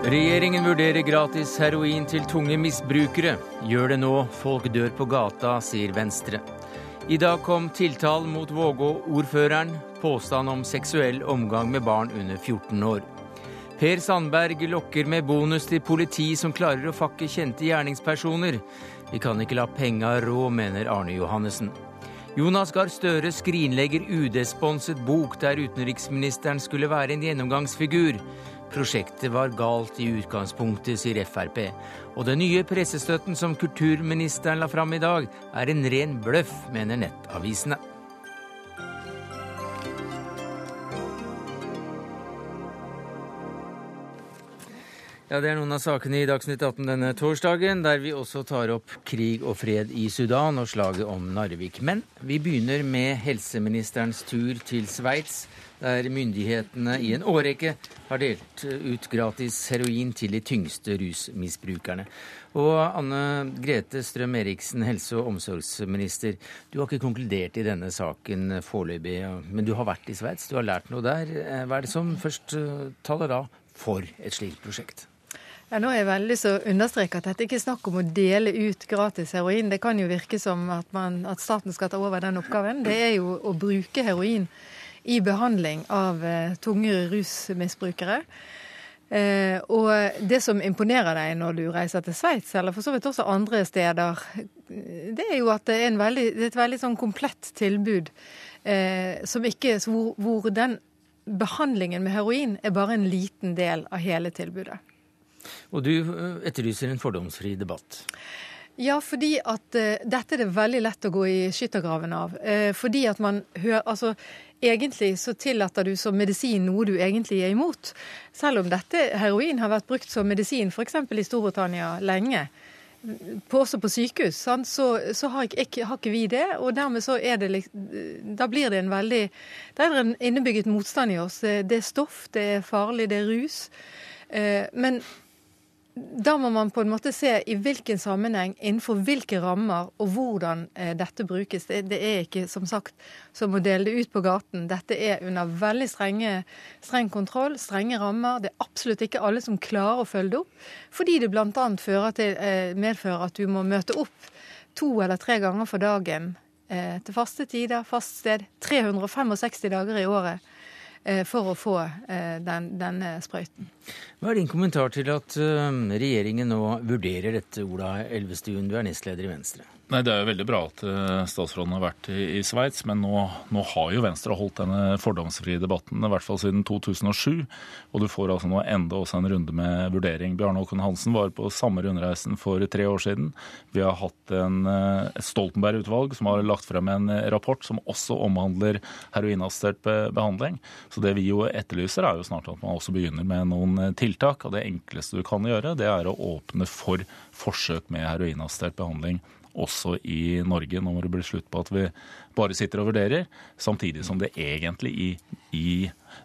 Regjeringen vurderer gratis heroin til tunge misbrukere. Gjør det nå, folk dør på gata, sier Venstre. I dag kom tiltale mot Vågå-ordføreren. Påstand om seksuell omgang med barn under 14 år. Per Sandberg lokker med bonus til politi som klarer å fakke kjente gjerningspersoner. Vi kan ikke la penga rå, mener Arne Johannessen. Jonas Gahr Støre skrinlegger UD-sponset bok der utenriksministeren skulle være en gjennomgangsfigur. Prosjektet var galt i utgangspunktet, sier Frp. Og den nye pressestøtten som kulturministeren la fram i dag, er en ren bløff, mener nettavisene. Ja, Det er noen av sakene i Dagsnytt 18 denne torsdagen, der vi også tar opp krig og fred i Sudan og slaget om Narvik. Men vi begynner med helseministerens tur til Sveits, der myndighetene i en årrekke har delt ut gratis heroin til de tyngste rusmisbrukerne. Og Anne Grete Strøm-Eriksen, helse- og omsorgsminister, du har ikke konkludert i denne saken foreløpig, men du har vært i Sveits, du har lært noe der. Hva er det som først taler da for et slikt prosjekt? Ja, nå er jeg veldig så understreke at dette ikke er snakk om å dele ut gratis heroin. Det kan jo virke som at, man, at staten skal ta over den oppgaven. Det er jo å bruke heroin i behandling av eh, tunge rusmisbrukere. Eh, og det som imponerer deg når du reiser til Sveits, eller for så vidt også andre steder, det er jo at det er, veldig, det er et veldig sånn komplett tilbud eh, som ikke, hvor, hvor den behandlingen med heroin er bare en liten del av hele tilbudet. Og du eh, etterlyser en fordomsfri debatt. Ja, fordi at uh, dette er det veldig lett å gå i skyttergraven av. Uh, fordi at man hører Altså, egentlig så tillater du som medisin noe du egentlig er imot. Selv om dette heroin har vært brukt som medisin f.eks. i Storbritannia lenge. På, også på sykehus, sant? så, så har, ikke, har, ikke, vi det. Og dermed så er det Da blir det en veldig Da er det en innebygget motstand i oss. Det er stoff, det er farlig, det er rus. Men da må man på en måte se i hvilken sammenheng, innenfor hvilke rammer og hvordan eh, dette brukes. Det, er ikke som sagt som å dele det ut på gaten. Dette er under veldig strenge, streng kontroll, strenge rammer. Det er absolutt ikke alle som klarer å følge det opp, fordi det bl.a. Eh, medfører at du må møte opp to eller tre ganger for dagen eh, til faste tider, fast sted, 365 dager i året for å få den, denne sprøyten. Hva er din kommentar til at eh, regjeringen nå vurderer dette, Ola Elvestuen, du er nestleder i Venstre? Nei, Det er jo veldig bra at eh, statsråden har vært i, Sveits, men nå, nå, har jo Venstre holdt denne fordomsfrie debatten, i hvert fall siden 2007. Og du får altså nå enda også en runde med vurdering. Bjarne Håkon Hansen var på samme rundreisen for tre år siden. Vi har hatt en, et Stoltenberg-utvalg som har lagt frem en eh, rapport som også omhandler heroinassistert behandling. Så det vi jo etterlyser, er jo snart at man også begynner med noen tiltak. Og det enkleste du kan gjøre, det er å åpne for forsøk med heroinassistert behandling også i Norge. Nå må det bli slutt på at vi bare sitter og vurderer, samtidig som det egentlig i, i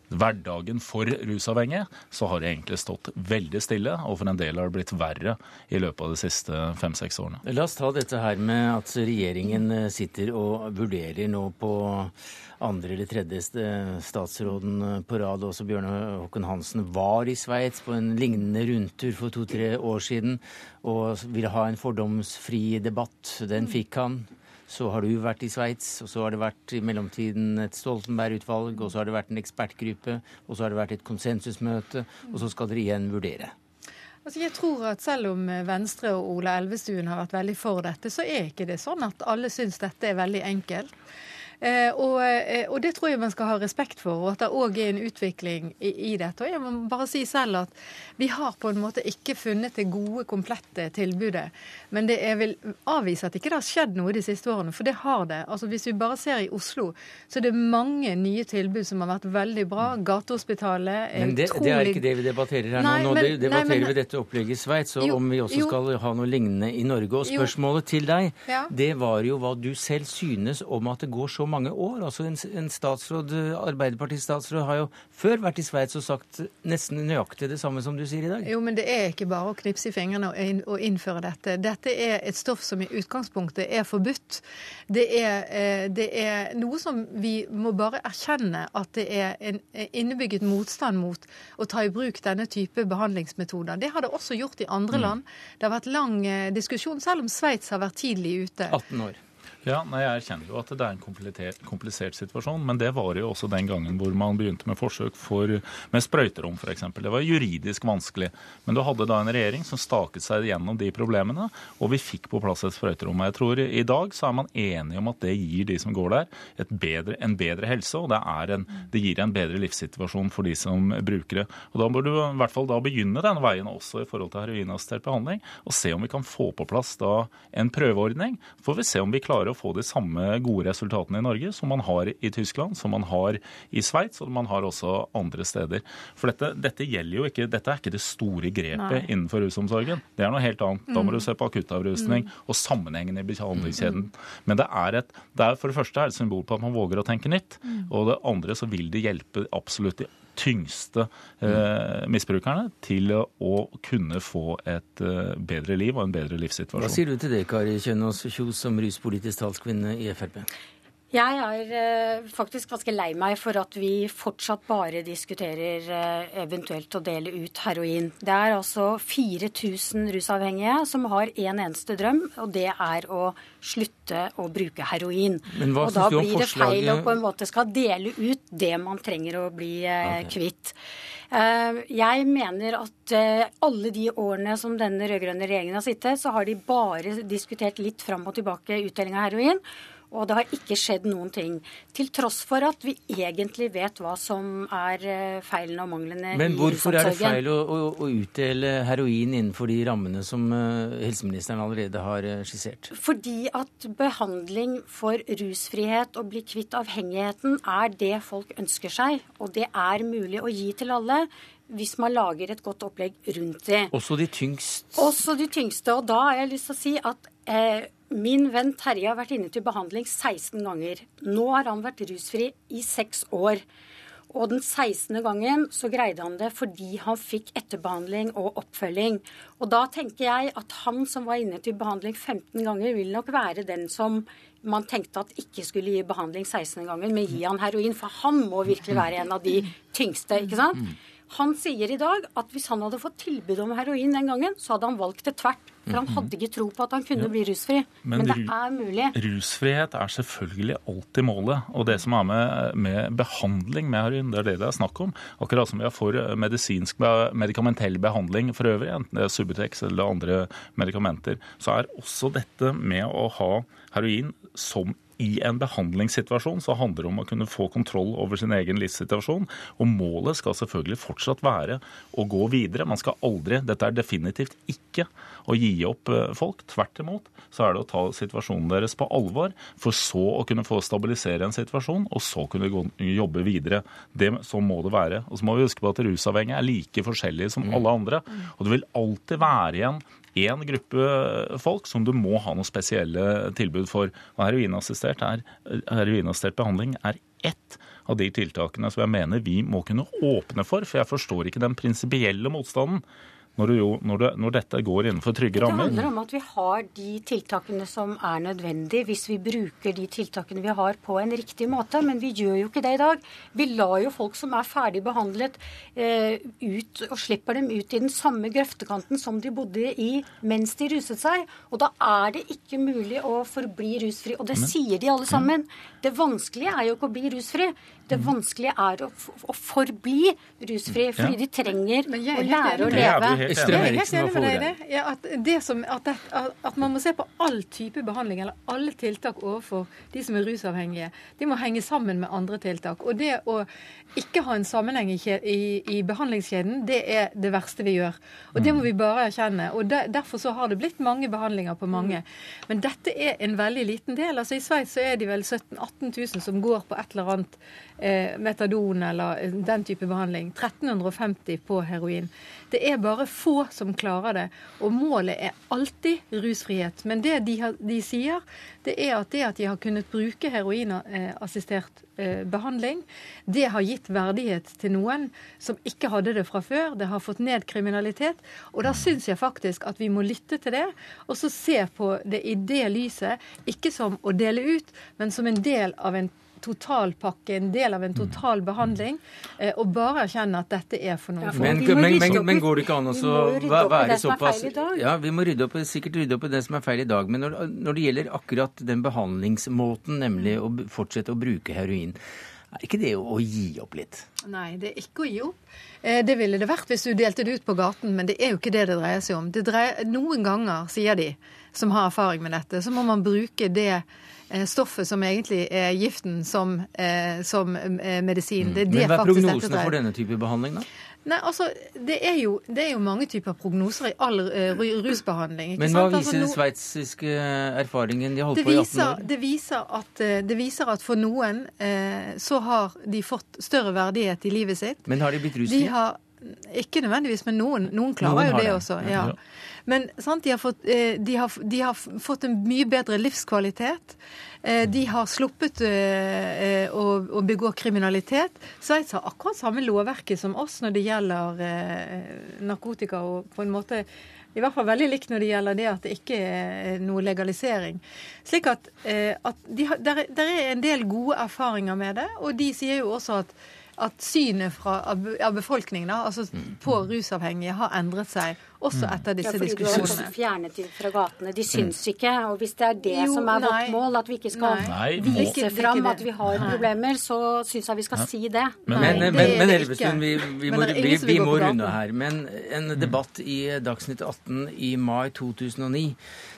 hverdagen for rusavhengige så har det egentlig stått veldig stille, og for en del har det blitt verre i løpet av de siste fem-seks årene. La oss ta dette her med at regjeringen eh, sitter og vurderer nå på andre eller tredje statsråden eh, på rad, også Bjørne Håkon Hansen, var i Sveits på en lignende rundtur for to-tre år siden og ville ha en fordomsfri debatt. Den fikk han. Så har du vært i Sveits, og så har det vært i mellomtiden et Stoltenberg-utvalg, og så har det vært en ekspertgruppe, og så har det vært et konsensusmøte, og så skal dere igjen vurdere. Altså jeg tror at Selv om Venstre og Ola Elvestuen har vært veldig for dette, så er ikke det sånn at alle syns dette er veldig enkelt. Eh, og, eh, og, det tror jeg man skal ha respekt for, og at det òg er en utvikling i, i, dette. Og jeg må bare si selv at vi har på en måte ikke funnet det gode, komplette tilbudet. Men det er vel avvise at ikke det har skjedd noe de siste årene, for det har det. Altså Hvis vi bare ser i Oslo, så er det mange nye tilbud som har vært veldig bra. Gatehospitalet er men det, utrolig Det er ikke det vi debatterer her nei, nå. Nå men, debatterer nei, men, vi dette opplegget i Sveits, og jo, om vi også jo, skal ha noe lignende i Norge. Og spørsmålet jo, til deg, ja. det var jo hva du selv synes om at det går så så mange år. Altså en, en statsråd, Arbeiderpartistatsråd har jo før vært i Sveits og sagt nesten nøyaktig det samme som du sier i dag. Jo, men det er ikke bare å knipse i fingrene og innføre dette. Dette er et stoff som i utgangspunktet er forbudt. Det er, eh, det er noe som vi må bare erkjenne at det er en innebygget motstand mot å ta i bruk denne type behandlingsmetoder. Det har det også gjort i andre mm. land. Det har vært lang eh, diskusjon, selv om Sveits har vært tidlig ute. 18 år. Ja, nei, Jeg erkjenner jo at det er en komplisert situasjon, men det var jo også den gangen hvor man begynte med forsøk for, med sprøyterom f.eks. Det var juridisk vanskelig. Men du hadde da en regjering som staket seg gjennom de problemene, og vi fikk på plass et sprøyterom. Jeg tror I dag så er man enige om at det gir de som går der, bedre, en bedre helse, og det, en, det, gir en bedre livssituasjon for de som bruker det. Og Da bør du i hvert fall da begynne denne veien også i forhold til heroinassistert behandling, og se om vi kan få på plass da en prøveordning. Får vi se om vi klarer å få de samme gode resultatene i Norge som man har i Tyskland, som man har i Sveits, og man har også andre steder. For dette, dette, gjelder jo ikke, dette er ikke det store grepet Nei. innenfor rusomsorgen. Det er noe helt annet. Da må mm. du se på akuttavrusning mm. og sammenhengen i behandlingskjeden. Mm. Men det er, et, det er for det første er et symbol på at man våger å tenke nytt. Og det andre så vil det hjelpe absolutt de tyngste eh, misbrukerne til å kunne få et eh, bedre liv og en bedre livssituasjon. Hva sier du til det, Kari Kjønaas Kjos, som ruspolitisk talskvinne i Frp? Jeg er eh, faktisk ganske lei meg for at vi fortsatt bare diskuterer eh, eventuelt å dele ut heroin. Det er altså 4000 rusavhengige som har én en eneste drøm, og det er å slutte å bruke heroin. og da blir det feil å på en måte skal dele ut det man trenger å bli eh, okay. kvitt. Jeg mener at alle de årene som denne rød-grønne regjeringen har sittet, så har de bare diskutert litt fram og tilbake utdeling av heroin. Og det har ikke skjedd noen ting. Til tross for at vi egentlig vet hva som er eh, feilene og manglene Men hvorfor er det feil å, å, å, utdele heroin innenfor de rammene som uh, helseministeren allerede har uh, skissert? Fordi at behandling for rusfrihet og bli kvitt avhengigheten er det folk ønsker seg. Og det er mulig å gi til alle hvis man lager et godt opplegg rundt det. Også de tyngste? Også de tyngste. Og da har jeg lyst til å si at eh, Min venn Terje har vært inne til behandling 16 ganger. Nå har han vært rusfri i seks år. Og den 16. gangen så greide han det fordi han fikk etterbehandling og oppfølging. Og da tenker jeg at han som var inne til behandling 15 ganger, vil nok være den som man tenkte at ikke skulle gi behandling 16 gangen, men gi han heroin. For han må virkelig være en av de tyngste, ikke sant? Han sier i dag at hvis han hadde fått tilbud om heroin den gangen, så hadde han valgt det tvert. For han hadde ikke tro på at han kunne ja. bli rusfri. Men, Men, det er mulig. Rusfrihet er selvfølgelig alltid målet. Og det som er med, med behandling med heroin, det er det det er snakk om. Akkurat som vi har for medisinsk medikamentell behandling for øvrig, enten det er Subutex eller andre medikamenter, så er også dette med å ha heroin som i en behandlingssituasjon så handler det om å kunne få kontroll over sin egen livssituasjon. Og målet skal selvfølgelig fortsatt være å gå videre. Man skal aldri Dette er definitivt ikke å gi opp eh, folk. Tvert imot så er det å ta situasjonen deres på alvor, for så å kunne få stabilisere en situasjon, og så kunne jobbe videre. Det, så må det være. Og så må vi huske på at rusavhengige er like forskjellige som mm. alle andre. Og det vil alltid være igjen én gruppe folk som du må ha noen spesielle tilbud for. Og heroinassistert, er, heroinassistert behandling er ett av de tiltakene som jeg mener vi må kunne åpne for. For jeg forstår ikke den prinsipielle motstanden når, jo, når, det, når, dette går innenfor trygge rammer? Det handler om at vi har de tiltakene som er nødvendige hvis vi bruker de tiltakene vi har på en riktig måte. Men vi gjør jo ikke det i dag. Vi lar jo folk som er ferdig behandlet eh, ut og slipper dem ut i den samme grøftekanten som de bodde i mens de ruset seg. Og da er det ikke mulig å forbli rusfri. Og det Men, sier de alle sammen. Det vanskelige er jo ikke å bli rusfri. Det mm. vanskelige er å, å forbli rusfri, fordi ja. de trenger å lære å leve. Jeg er helt enig med deg i det. Ja, at, det som, at, det, at, man må se på all type behandling, eller alle tiltak overfor de som er rusavhengige. De må henge sammen med andre tiltak. Og det å ikke ha en sammenheng i, i, i behandlingskjeden, det er det verste vi gjør. Og det må mm. vi bare erkjenne. Og der, Derfor så har det blitt mange behandlinger på mange. Men dette er en veldig liten del. Altså I Sveits så er de vel 17 000-18 000 som går på et eller annet eh, metadon eller den type behandling. 1350 på heroin. Det er bare få som klarer det. Og målet er alltid rusfrihet. Men det de, har, de sier, det er at det at de har kunnet bruke heroinassistert eh, behandling, det har gitt verdighet til noen som ikke hadde det fra før. Det har fått ned kriminalitet. Og da syns jeg faktisk at vi må lytte til det, og så se på det i det lyset. Ikke som å dele ut, men som en del av en totalpakke, en del av en total behandling, eh, og bare erkjenne at dette er for noen ja, men, men, men, men, går det ikke an å være såpass Ja, vi må rydde opp, sikkert rydde opp i det som er feil i dag. Men når, når det gjelder akkurat den behandlingsmåten, nemlig å fortsette å bruke heroin, er ikke det å gi opp litt? Nei, det er ikke å gi opp. Eh, det ville det vært hvis du delte det ut på gaten, men det er jo ikke det det dreier seg om. Dreier, noen ganger, sier de som har erfaring med dette, så må man bruke det stoffet som egentlig er giften som, eh, som eh, medisin. Det er det Men hva er prognosene for denne type behandling, da? Nei, altså, det er, jo, det er jo mange typer prognoser i all uh, rusbehandling. Men hva sant? viser altså, den sveitsiske erfaringen? De holdt på i 18 år. Det viser at, det viser at for noen uh, så har de fått større verdighet i livet sitt. Men har de blitt rusfrie? Ikke nødvendigvis, men noen, noen klarer noen jo det, det, også. ja. ja. Men sant, de, har fått, eh, de, har, de, har fått, en mye bedre livskvalitet. Eh, de har sluppet eh, å, å begå kriminalitet. Sveits har akkurat samme lovverket som oss når det gjelder narkotika. og på en måte i hvert fall veldig likt når det gjelder det at det ikke er noe legalisering. Slik at, at de har, der, der, er en del gode erfaringer med det. Og de sier jo også at at synet fra, av befolkningen altså mm. på rusavhengige har endret seg også mm. etter disse. Ja, diskusjonene. du har fjernet dem fra gatene. De syns mm. ikke. Og hvis det er det jo, som er nei. vårt mål, at vi ikke skal nei. vise fram at vi har problemer, så syns jeg vi skal si det. Men, nei, men, men, men Elvestuen, vi, vi, må, vi, vi må runde her. Men en debatt i Dagsnytt 18 i mai 2009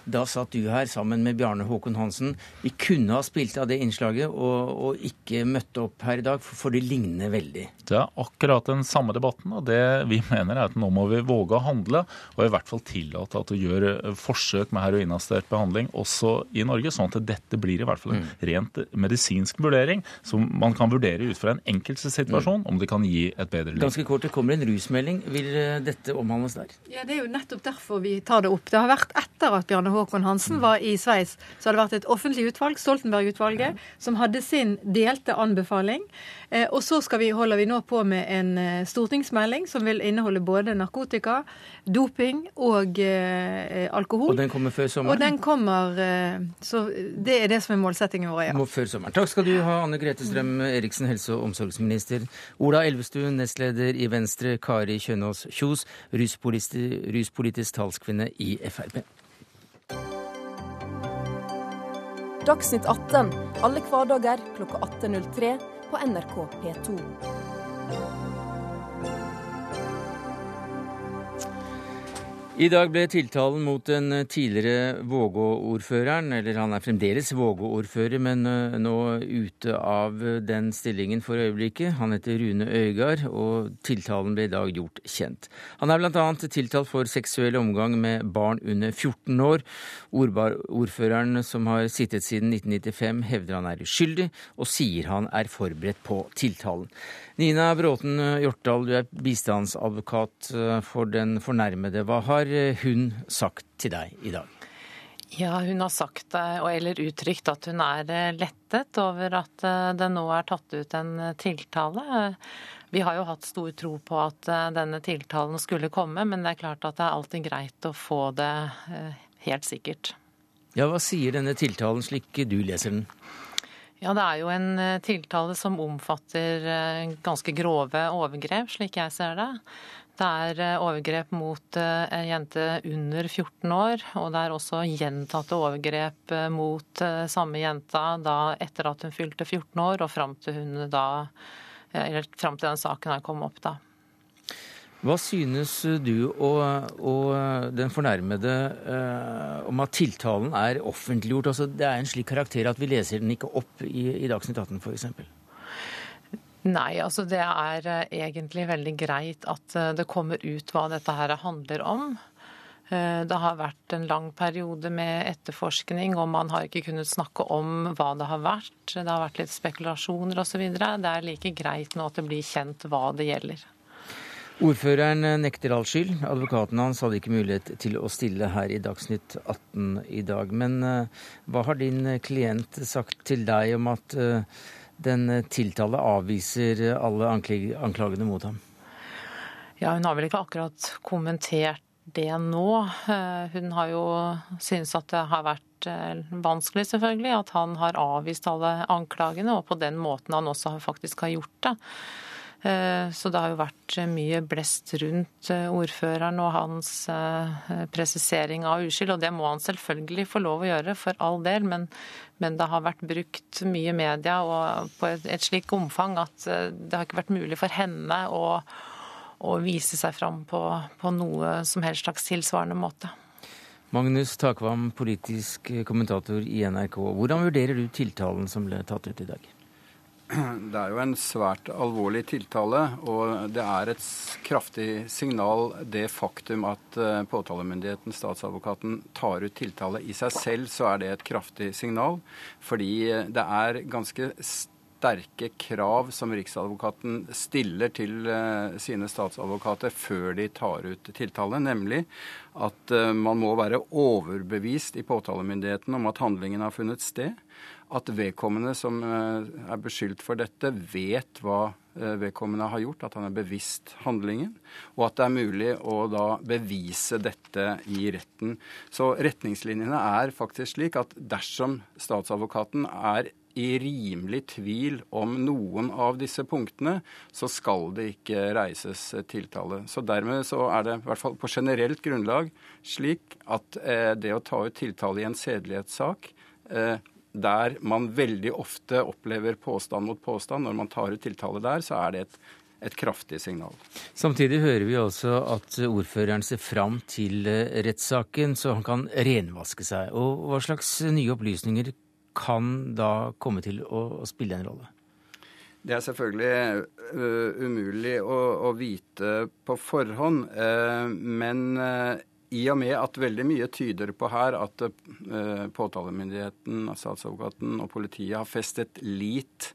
da satt du her sammen med Bjarne Håkon Hansen. Vi kunne ha spilt av det innslaget og, og ikke møtt opp her i dag, for det ligner veldig. Det er akkurat den samme debatten, og det vi mener er at nå må vi våge å handle, og i hvert fall tillate at du gjør eh, forsøk med heroinassistert behandling også i Norge, sånn at dette blir i hvert fall en mm. rent medisinsk vurdering, som man kan vurdere ut fra en enkeltsituasjon, situasjon, om det kan gi et bedre liv. Ganske kort, det kommer en rusmelding. Vil eh, dette omhandles der? Ja, Det er jo nettopp derfor vi tar det opp. Det har vært etter at Bjarne Håkon Hansen var i Sveits, så har det vært et offentlig utvalg, Stoltenberg-utvalget, som hadde sin delte anbefaling. Eh, og så vi, holder vi nå på med en eh, stortingsmelding som vil inneholde både narkotika, doping og eh, alkohol. Og den kommer før sommeren? Og den kommer, Så det er det som er målsettingen vår. ja. Må før sommeren. Takk skal du ha, Anne Grete Strøm Eriksen, helse- og omsorgsminister. Ola Elvestuen, nestleder i Venstre. Kari Kjønaas Kjos, ruspolitisk, ruspolitisk talskvinne i Frp. Dagsnytt 18 alle hverdager klokka 18.03 på NRK P2. I dag ble tiltalen mot den tidligere Vågå-ordføreren, eller han er fremdeles Vågå-ordfører, men eh, nå ute av den stillingen for øyeblikket. Han heter Rune Øygard, og tiltalen ble i dag gjort kjent. Han er bl.a. tiltalt for seksuell omgang med barn under 14 år. Ordføreren, som har sittet siden 1995, hevder han er uskyldig, og sier han er forberedt på tiltalen. Nina Bråten Hjortdal, du er bistandsadvokat eh, for den fornærmede. Hva har eh, hun sagt til deg i dag? Ja, Hun har sagt eller uttrykt at hun er eh, lettet over at det nå er tatt ut en tiltale. Vi har jo hatt stor tro på at denne tiltalen skulle komme, men det er klart at det er alltid greit å få det helt sikkert. Ja, Hva sier denne tiltalen slik du leser den? Ja, Det er jo en eh, tiltale som omfatter eh, ganske grove overgrep, slik jeg ser det. Det er eh, overgrep mot en jente under 14 år, og det er også gjentatte overgrep mot samme jenta da etter at hun fylte 14 år og fram til, da, fram til den saken her kom opp. da. Hva synes du og, og den fornærmede eh, om at tiltalen er offentliggjort? Altså, det er en slik karakter at vi leser den ikke opp i, i Dagsnytt 18 f.eks.? Nei, altså det er eh, egentlig veldig greit at eh, det kommer ut hva dette her handler om. Eh, det har vært en lang periode med etterforskning, og man har ikke kunnet snakke om hva det har vært. Det har vært litt spekulasjoner osv. Det er like greit nå at det blir kjent hva det gjelder. Ordføreren nekter all skyld. Advokaten hans hadde ikke mulighet til å stille her i Dagsnytt 18 i dag. Men hva har din klient sagt til deg om at den tiltalte avviser alle anklagene mot ham? Ja, Hun har vel ikke akkurat kommentert det nå. Uh, hun har jo syntes at det har vært vanskelig, selvfølgelig, at han har avvist alle anklagene, og på den måten han også faktisk har gjort det. Eh, så det har jo vært mye blest rundt eh, ordføreren og hans eh, presisering av uskyld, og det må han selvfølgelig få lov å gjøre, for all del. Men, men det har vært brukt mye media og på et, et slikt omfang at det har ikke vært mulig for henne å, å vise seg fram på, på noe som helst slags tilsvarende måte. Magnus Takvam, politisk kommentator i NRK. Hvordan vurderer du tiltalen som ble tatt ut i dag? Det er jo en svært alvorlig tiltale, og det er et kraftig signal det faktum at eh, påtalemyndigheten, statsadvokaten, tar ut tiltale. I seg selv så er det et kraftig signal, fordi det er ganske sterke krav som Riksadvokaten stiller til eh, sine statsadvokater før de tar ut tiltale, nemlig at eh, man må være overbevist i påtalemyndigheten om at handlingen har funnet sted at vedkommende som eh, er beskyldt for dette, vet hva eh, vedkommende har gjort, at han er bevisst handlingen, og at det er mulig å da bevise dette i retten. Så retningslinjene er faktisk slik at dersom statsadvokaten er i rimelig tvil om noen av disse punktene, så skal det ikke reises tiltale. Så dermed så er det i hvert fall på generelt grunnlag slik at eh, det å ta ut tiltale i en sedelighetssak eh, der man veldig ofte opplever påstand mot påstand, når man tar ut tiltale der, så er det et, et kraftig signal. Samtidig hører vi også at ordføreren ser fram til eh, rettssaken, så han kan renvaske seg. Og hva slags nye opplysninger kan da komme til å, spille en rolle? Det er selvfølgelig uh, umulig å, å, vite på forhånd. Uh, men uh, i og med at veldig mye tyder på her at uh, påtalemyndigheten, statsadvokaten og politiet har festet lit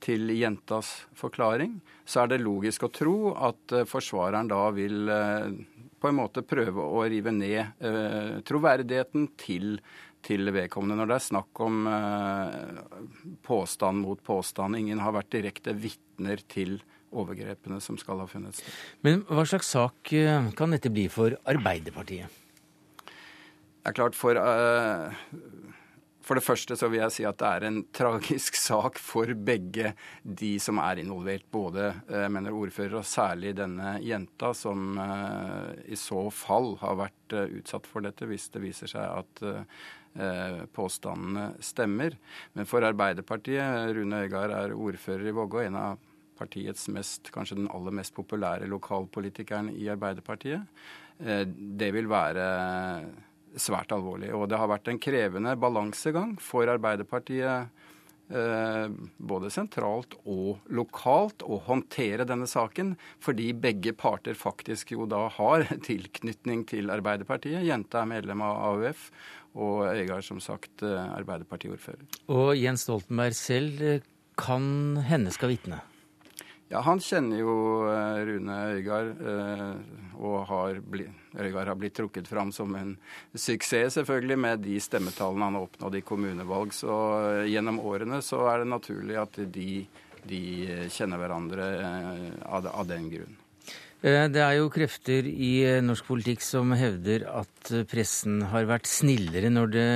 til jentas forklaring, så er det logisk å tro at uh, forsvareren da vil uh, på en måte prøve å rive ned troverdigheten til, til vedkommende. Når det er snakk om påstand mot påstand. Ingen har vært direkte vitner til overgrepene som skal ha funnet sted. Men hva slags sak eh, kan dette bli for Arbeiderpartiet? Det er klart for, uh, for det første så vil jeg si at det er en tragisk sak for begge de som er involvert. Både uh, mener ordfører og særlig denne jenta, som uh, i så fall har vært utsatt for dette hvis det viser seg at påstandene stemmer. Men for Arbeiderpartiet, Rune Øygard er ordfører i Vågå, en av partiets mest, kanskje den aller mest populære lokalpolitikeren i Arbeiderpartiet. Eh, det vil være svært alvorlig. Og det har vært en krevende balansegang for Arbeiderpartiet. Eh, både sentralt og lokalt å håndtere denne saken, fordi begge parter faktisk jo da har tilknytning til Arbeiderpartiet. Jenta er medlem av AUF, og Øygard som sagt eh, Arbeiderpartiordfører. Og Jens Stoltenberg selv kan henne skal vitne? Ja, Han kjenner jo eh, Rune Øygard, eh, og har blitt, Øygard har blitt trukket fram som en suksess, selvfølgelig, med de stemmetallene han har oppnådd i kommunevalg. Så eh, gjennom årene så er det naturlig at de, de kjenner hverandre av, av den grunn. Det er jo krefter i norsk politikk som hevder at pressen har vært snillere når det,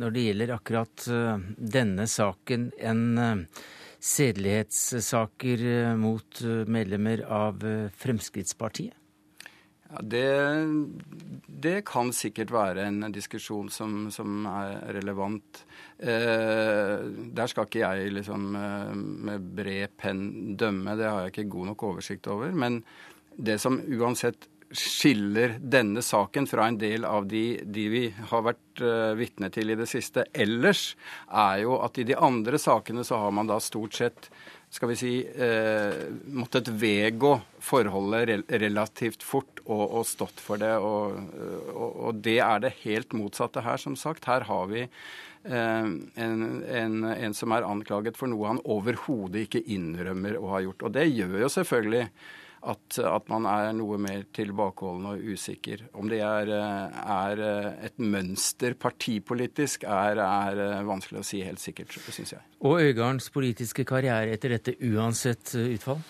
når det gjelder akkurat denne saken enn sedelighetssaker eh, mot eh, medlemmer av eh, Fremskrittspartiet? Ja, det, det, kan sikkert være en diskusjon som, som er relevant. Eh, der skal ikke jeg liksom med bred penn dømme, det har jeg ikke god nok oversikt over. Men det som uansett skiller denne saken fra en del av de, de vi har vært uh, vitne til i det siste ellers, er jo at i de andre sakene så har man da stort sett skal vi si, eh, måttet vedgå forholdet rel relativt fort og, og, stått for det. Og, og, og, det er det helt motsatte her, som sagt. Her har vi eh, en, en, en, som er anklaget for noe han overhodet ikke innrømmer å ha gjort. Og det gjør jo selvfølgelig at, at, man er noe mer tilbakeholden og usikker. Om det er, er et mønster partipolitisk, er, er, vanskelig å si helt sikkert, syns jeg. Og Øygards politiske karriere etter dette uansett utfall?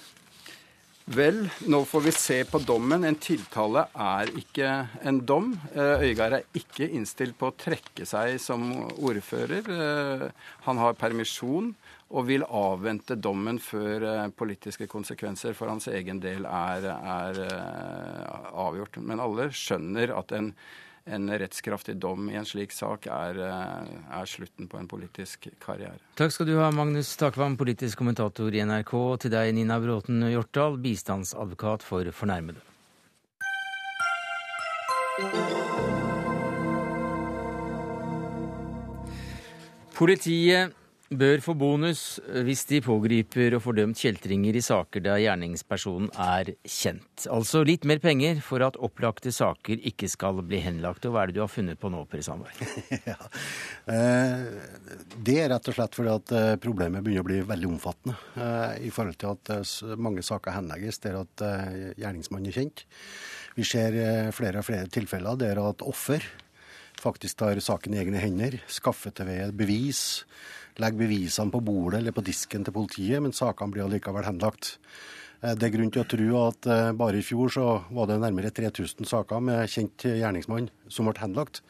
Vel, nå får vi se på dommen. En tiltale er ikke en dom. Øygard er ikke innstilt på å trekke seg som ordfører. Han har permisjon og vil avvente dommen før eh, politiske konsekvenser for hans egen del er, er eh, avgjort. Men alle skjønner at en, en, rettskraftig dom i en slik sak er, eh, er, slutten på en politisk karriere. Takk skal du ha, Magnus Takvam, politisk kommentator i NRK, og til deg, Nina Bråten Hjortdal, bistandsadvokat for fornærmede. Politiet bør få bonus hvis de pågriper og får dømt kjeltringer i saker der gjerningspersonen er kjent. Altså litt mer penger for at opplagte saker ikke skal bli henlagt. Og hva er det du har funnet på nå, Per Sandberg? ja. Eh, det er rett og slett fordi at eh, problemet begynner å bli veldig omfattende. Eh, I forhold til at mange saker henlegges der at gjerningsmannen er kjent. Vi ser flere og flere tilfeller der at offer faktisk tar saken i egne hender, skaffer til veie bevis legge bevisene på bordet eller på disken til politiet, men sakene blir allikevel henlagt. Eh, det er grunn til å tro at eh, bare i fjor så var det nærmere 3000 saker med kjent gjerningsmann som ble henlagt.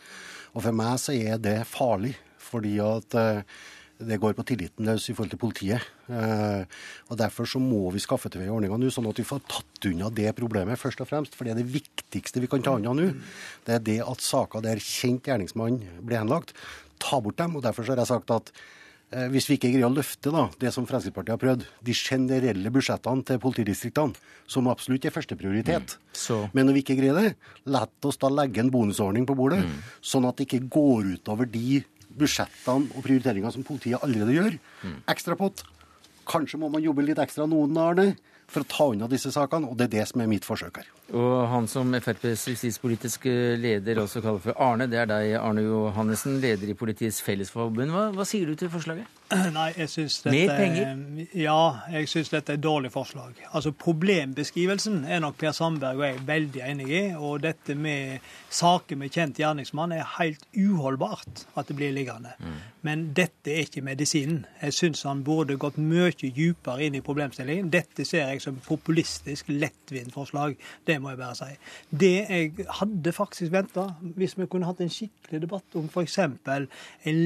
Og for meg så er det farlig, fordi at eh, det går på tilliten løs i forhold til politiet. Og Derfor så må vi skaffe til veie ordninger nå, sånn at vi får tatt unna det problemet, først og fremst. For det er det viktigste vi kan ta unna nå. Det er det at saker der kjent gjerningsmann blir henlagt, ta bort dem. Og derfor så har jeg sagt at hvis vi ikke greier å løfte da, det som Fremskrittspartiet har prøvd, de generelle budsjettene til politidistriktene, som absolutt er førsteprioritet. Mm. Men når vi ikke greier det, la oss da legge en bonusordning på bordet, mm. sånn at det ikke går utover de budsjettene og prioriteringene som politiet allerede gjør. Mm. Ekstrapott. Kanskje må man jobbe litt ekstra noen, Arne for å ta unna disse sakene, og det er det som er mitt forsøk her. Og han som FrPs justispolitiske leder også kaller for Arne, det er deg, Arne Johannessen, leder i Politiets Fellesforbund. Hva, hva sier du til forslaget? Nei, jeg synes dette, Mer penger? Ja, jeg syns dette er et dårlig forslag. Altså Problembeskrivelsen er nok Per Sandberg og jeg veldig enig i. Og dette med saker med kjent gjerningsmann er helt uholdbart at det blir liggende. Mm. Men dette er ikke medisinen. Jeg syns han burde gått mye dypere inn i problemstillingen. Dette ser jeg som populistisk, lettvint forslag. Det må jeg bare si. Det jeg hadde faktisk venta, hvis vi kunne hatt en skikkelig debatt om f.eks. en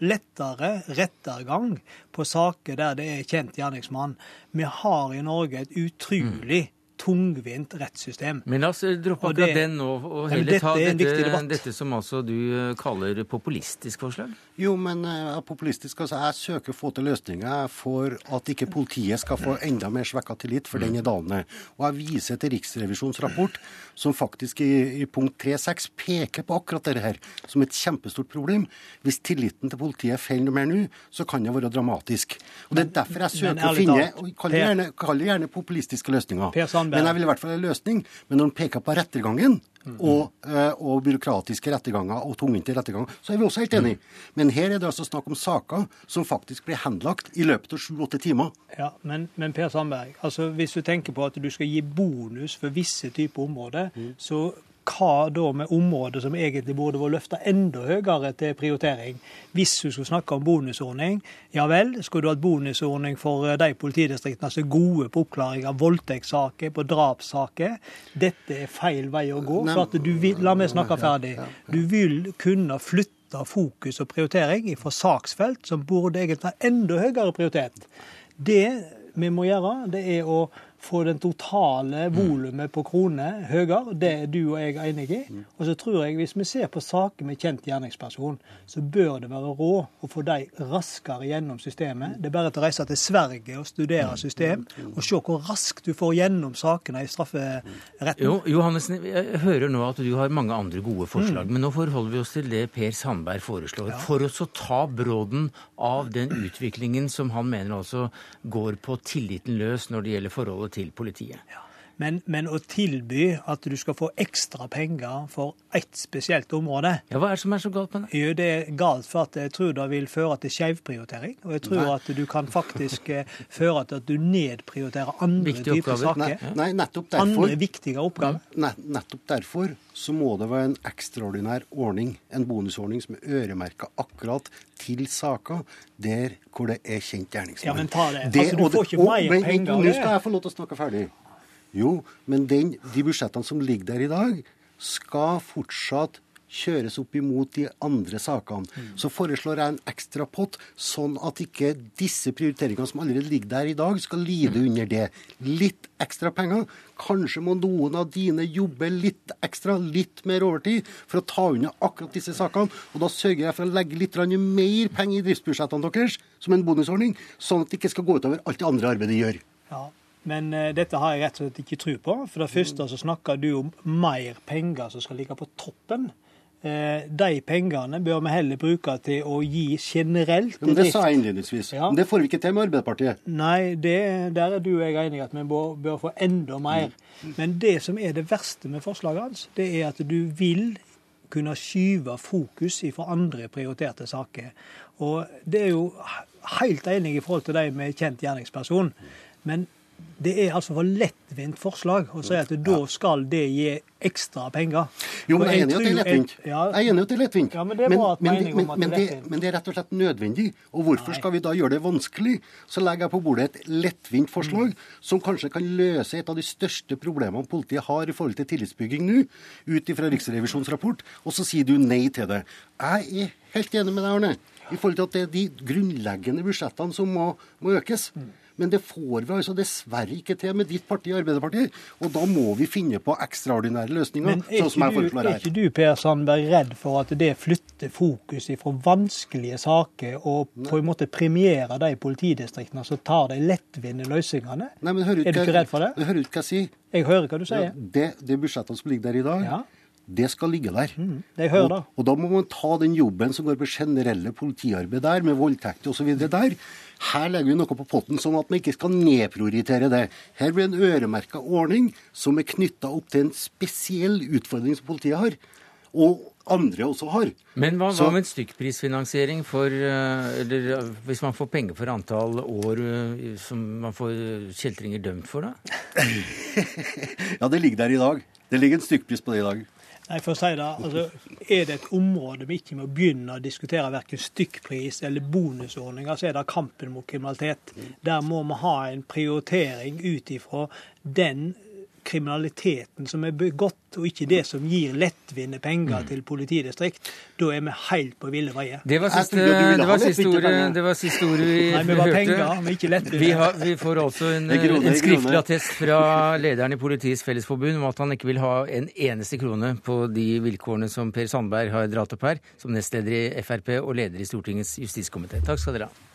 lettere rettergang på saker der det er kjent gjerningsmann. Vi har i Norge et utrolig mm tungvint rettssystem. Men la oss droppe akkurat den nå, og heller ta dette, dette, som altså du eh, kaller populistisk forslag? Jo, men uh, populistisk, altså jeg søker å få til løsninger for at ikke politiet skal få enda mer svekka tillit, for den er dalende. Og jeg viser til Riksrevisjonens rapport, som faktisk i, i punkt 3.6 peker på akkurat dette her som et kjempestort problem. Hvis tilliten til politiet faller noe mer nå, så kan det være dramatisk. Og Det er derfor jeg søker å finne og kaller gjerne, populistiske gjerne populistiske løsninger. Men jeg vil i hvert fall ha en løsning. Men når han peker på rettergangen, og, eh, og, byråkratiske retterganger og tungvinte retterganger, så er vi også helt enige. Men her er det altså snakk om saker som faktisk blir henlagt i løpet av sju-åtte timer. Ja, men, men, Per Sandberg, altså hvis du tenker på at du skal gi bonus for visse typer områder, mm. så hva da med områder som egentlig burde vært løfta enda høyere til prioritering? Hvis du skulle snakke om bonusordning, ja vel, skulle du hatt bonusordning for eh, de politidistriktene som er gode på oppklaring av voldtektssaker, på drapssaker. Dette er feil vei å gå. for at du vil, La meg snakke ferdig. Du vil kunne flytte fokus og prioritering fra saksfelt som burde egentlig ha enda høyere prioritet. Det vi må gjøre, det er å få den totale mm. volumet på kroner høyere. Det er du og jeg enig i. Mm. Og så tror jeg hvis vi ser på saker med kjent gjerningsperson, så bør det være råd å få de raskere gjennom systemet. Det er bare til å reise til Sverige og studere mm. system, og se hvor raskt du får gjennom sakene i strafferetten. Jo, Johannessen, jeg hører nå at du har mange andre gode forslag, mm. men nå forholder vi oss til det Per Sandberg foreslår. Ja. For å ta bråden av den utviklingen som han mener altså går på tilliten løs når det gjelder forholdet til politiet. Ja. Men, men, å tilby at du skal få ekstra penger for ett spesielt område Ja, Hva er det som er så galt med det? Jo, det er galt for at jeg tror det vil føre til skjevprioritering. Og jeg tror Nei. at du kan faktisk eh, føre til at du nedprioriterer andre Viktige typer oppgaver. saker. Nei, nei, nettopp derfor. Andre viktige oppgaver. Nettopp derfor så må det være en ekstraordinær ordning, en bonusordning som er øremerka akkurat til saker der hvor det er kjent gjerningsmann. Ja, men ta det. det altså, du får ikke mer penger. Nå skal jeg få lov til å snakke ferdig. Jo, men den, de budsjettene som ligger der i dag, skal fortsatt kjøres opp imot de andre sakene. Mm. Så foreslår jeg en ekstra pott, sånn at ikke disse prioriteringene som allerede ligger der i dag, skal lide mm. under det. Litt ekstra penger. Kanskje må noen av dine jobbe litt ekstra, litt mer overtid, for å ta unna akkurat disse sakene. Og da sørger jeg for å legge litt mer penger i driftsbudsjettene deres som en bonusordning, sånn at det ikke skal gå utover alt det andre arbeidet de gjør. Ja. Men uh, dette har jeg rett og slett ikke tro på. For det første så snakker du om mer penger som skal ligge på toppen. Uh, de pengene bør vi heller bruke til å gi generelt Men Det sa jeg innledningsvis. Ja. Men det får vi ikke til med Arbeiderpartiet. Nei, det, der er du og jeg enige at vi bør, bør, få enda mer. Mm. Men det som er det verste med forslaget hans, det er at du vil kunne skyve fokus fra andre prioriterte saker. Og det er jo helt enig i forhold til de med kjent gjerningsperson. Men det er altså for lettvint forslag å si at da skal det gi ekstra penger. Jo, men jeg er enig i at det er lettvint. Jeg er enig i at det er lettvint. Ja, men, det er at men, men, men, det, men, det, er rett og slett nødvendig. Og hvorfor skal vi da gjøre det vanskelig? Så legger jeg på bordet et lettvint forslag mm. som kanskje kan løse et av de største problemene politiet har i forhold til tillitsbygging nå, ut ifra Riksrevisjonens rapport, og så sier du nei til det. Jeg er helt enig med deg, Arne, i forhold til at det er de grunnleggende budsjettene som må, må økes. Mm. Men det får vi altså dessverre ikke til med ditt parti, Arbeiderpartiet. Og da må vi finne på ekstraordinære løsninger, sånn som jeg foreslår her. Er ikke du Per Sandberg redd for at det flytter fokus fra vanskelige saker og på en måte premierer de politidistriktene som tar de lettvinte løsningene? Nei, men hører er du ikke redd for det? Hører ikke hva jeg sier? Jeg hører hva du sier. Ja, det, det budsjettet som ligger der i dag, ja det skal ligge der. Mm, det hører. Og, og, da må man ta den jobben som går på generelle politiarbeid der, med voldtekter osv. der. Her legger vi noe på potten, sånn at man ikke skal nedprioritere det. Her blir en øremerka ordning som er knytta opp til en spesiell utfordring som politiet har. Og andre også har. Men hva, hva med stykkprisfinansiering for eh, Eller hvis man får penger for antall år eh, som man får kjeltringer dømt for, da? ja, det ligger der i dag. Det ligger en stykkpris på det i dag. Nei, for å si det, altså, Er det et område vi ikke må begynne å diskutere verken stykkpris eller bonusordninger, så er det kampen mot kriminalitet. Der må vi ha en prioritering ut ifra den kriminaliteten som er begått, og ikke det som gir lettvinte penger mm. til politidistrikt, da er vi helt på ville veier. Det var siste, det var siste ordet, det var siste ordet vi, Nei, vi var penger, men ikke lettvinte. Vi, har, vi får også en, en skriftlig attest fra lederen i Politiets Fellesforbund om at han ikke vil ha en eneste krone på de vilkårene som Per Sandberg har dratt opp her, som nestleder i Frp og leder i Stortingets justiskomité. Takk skal dere ha.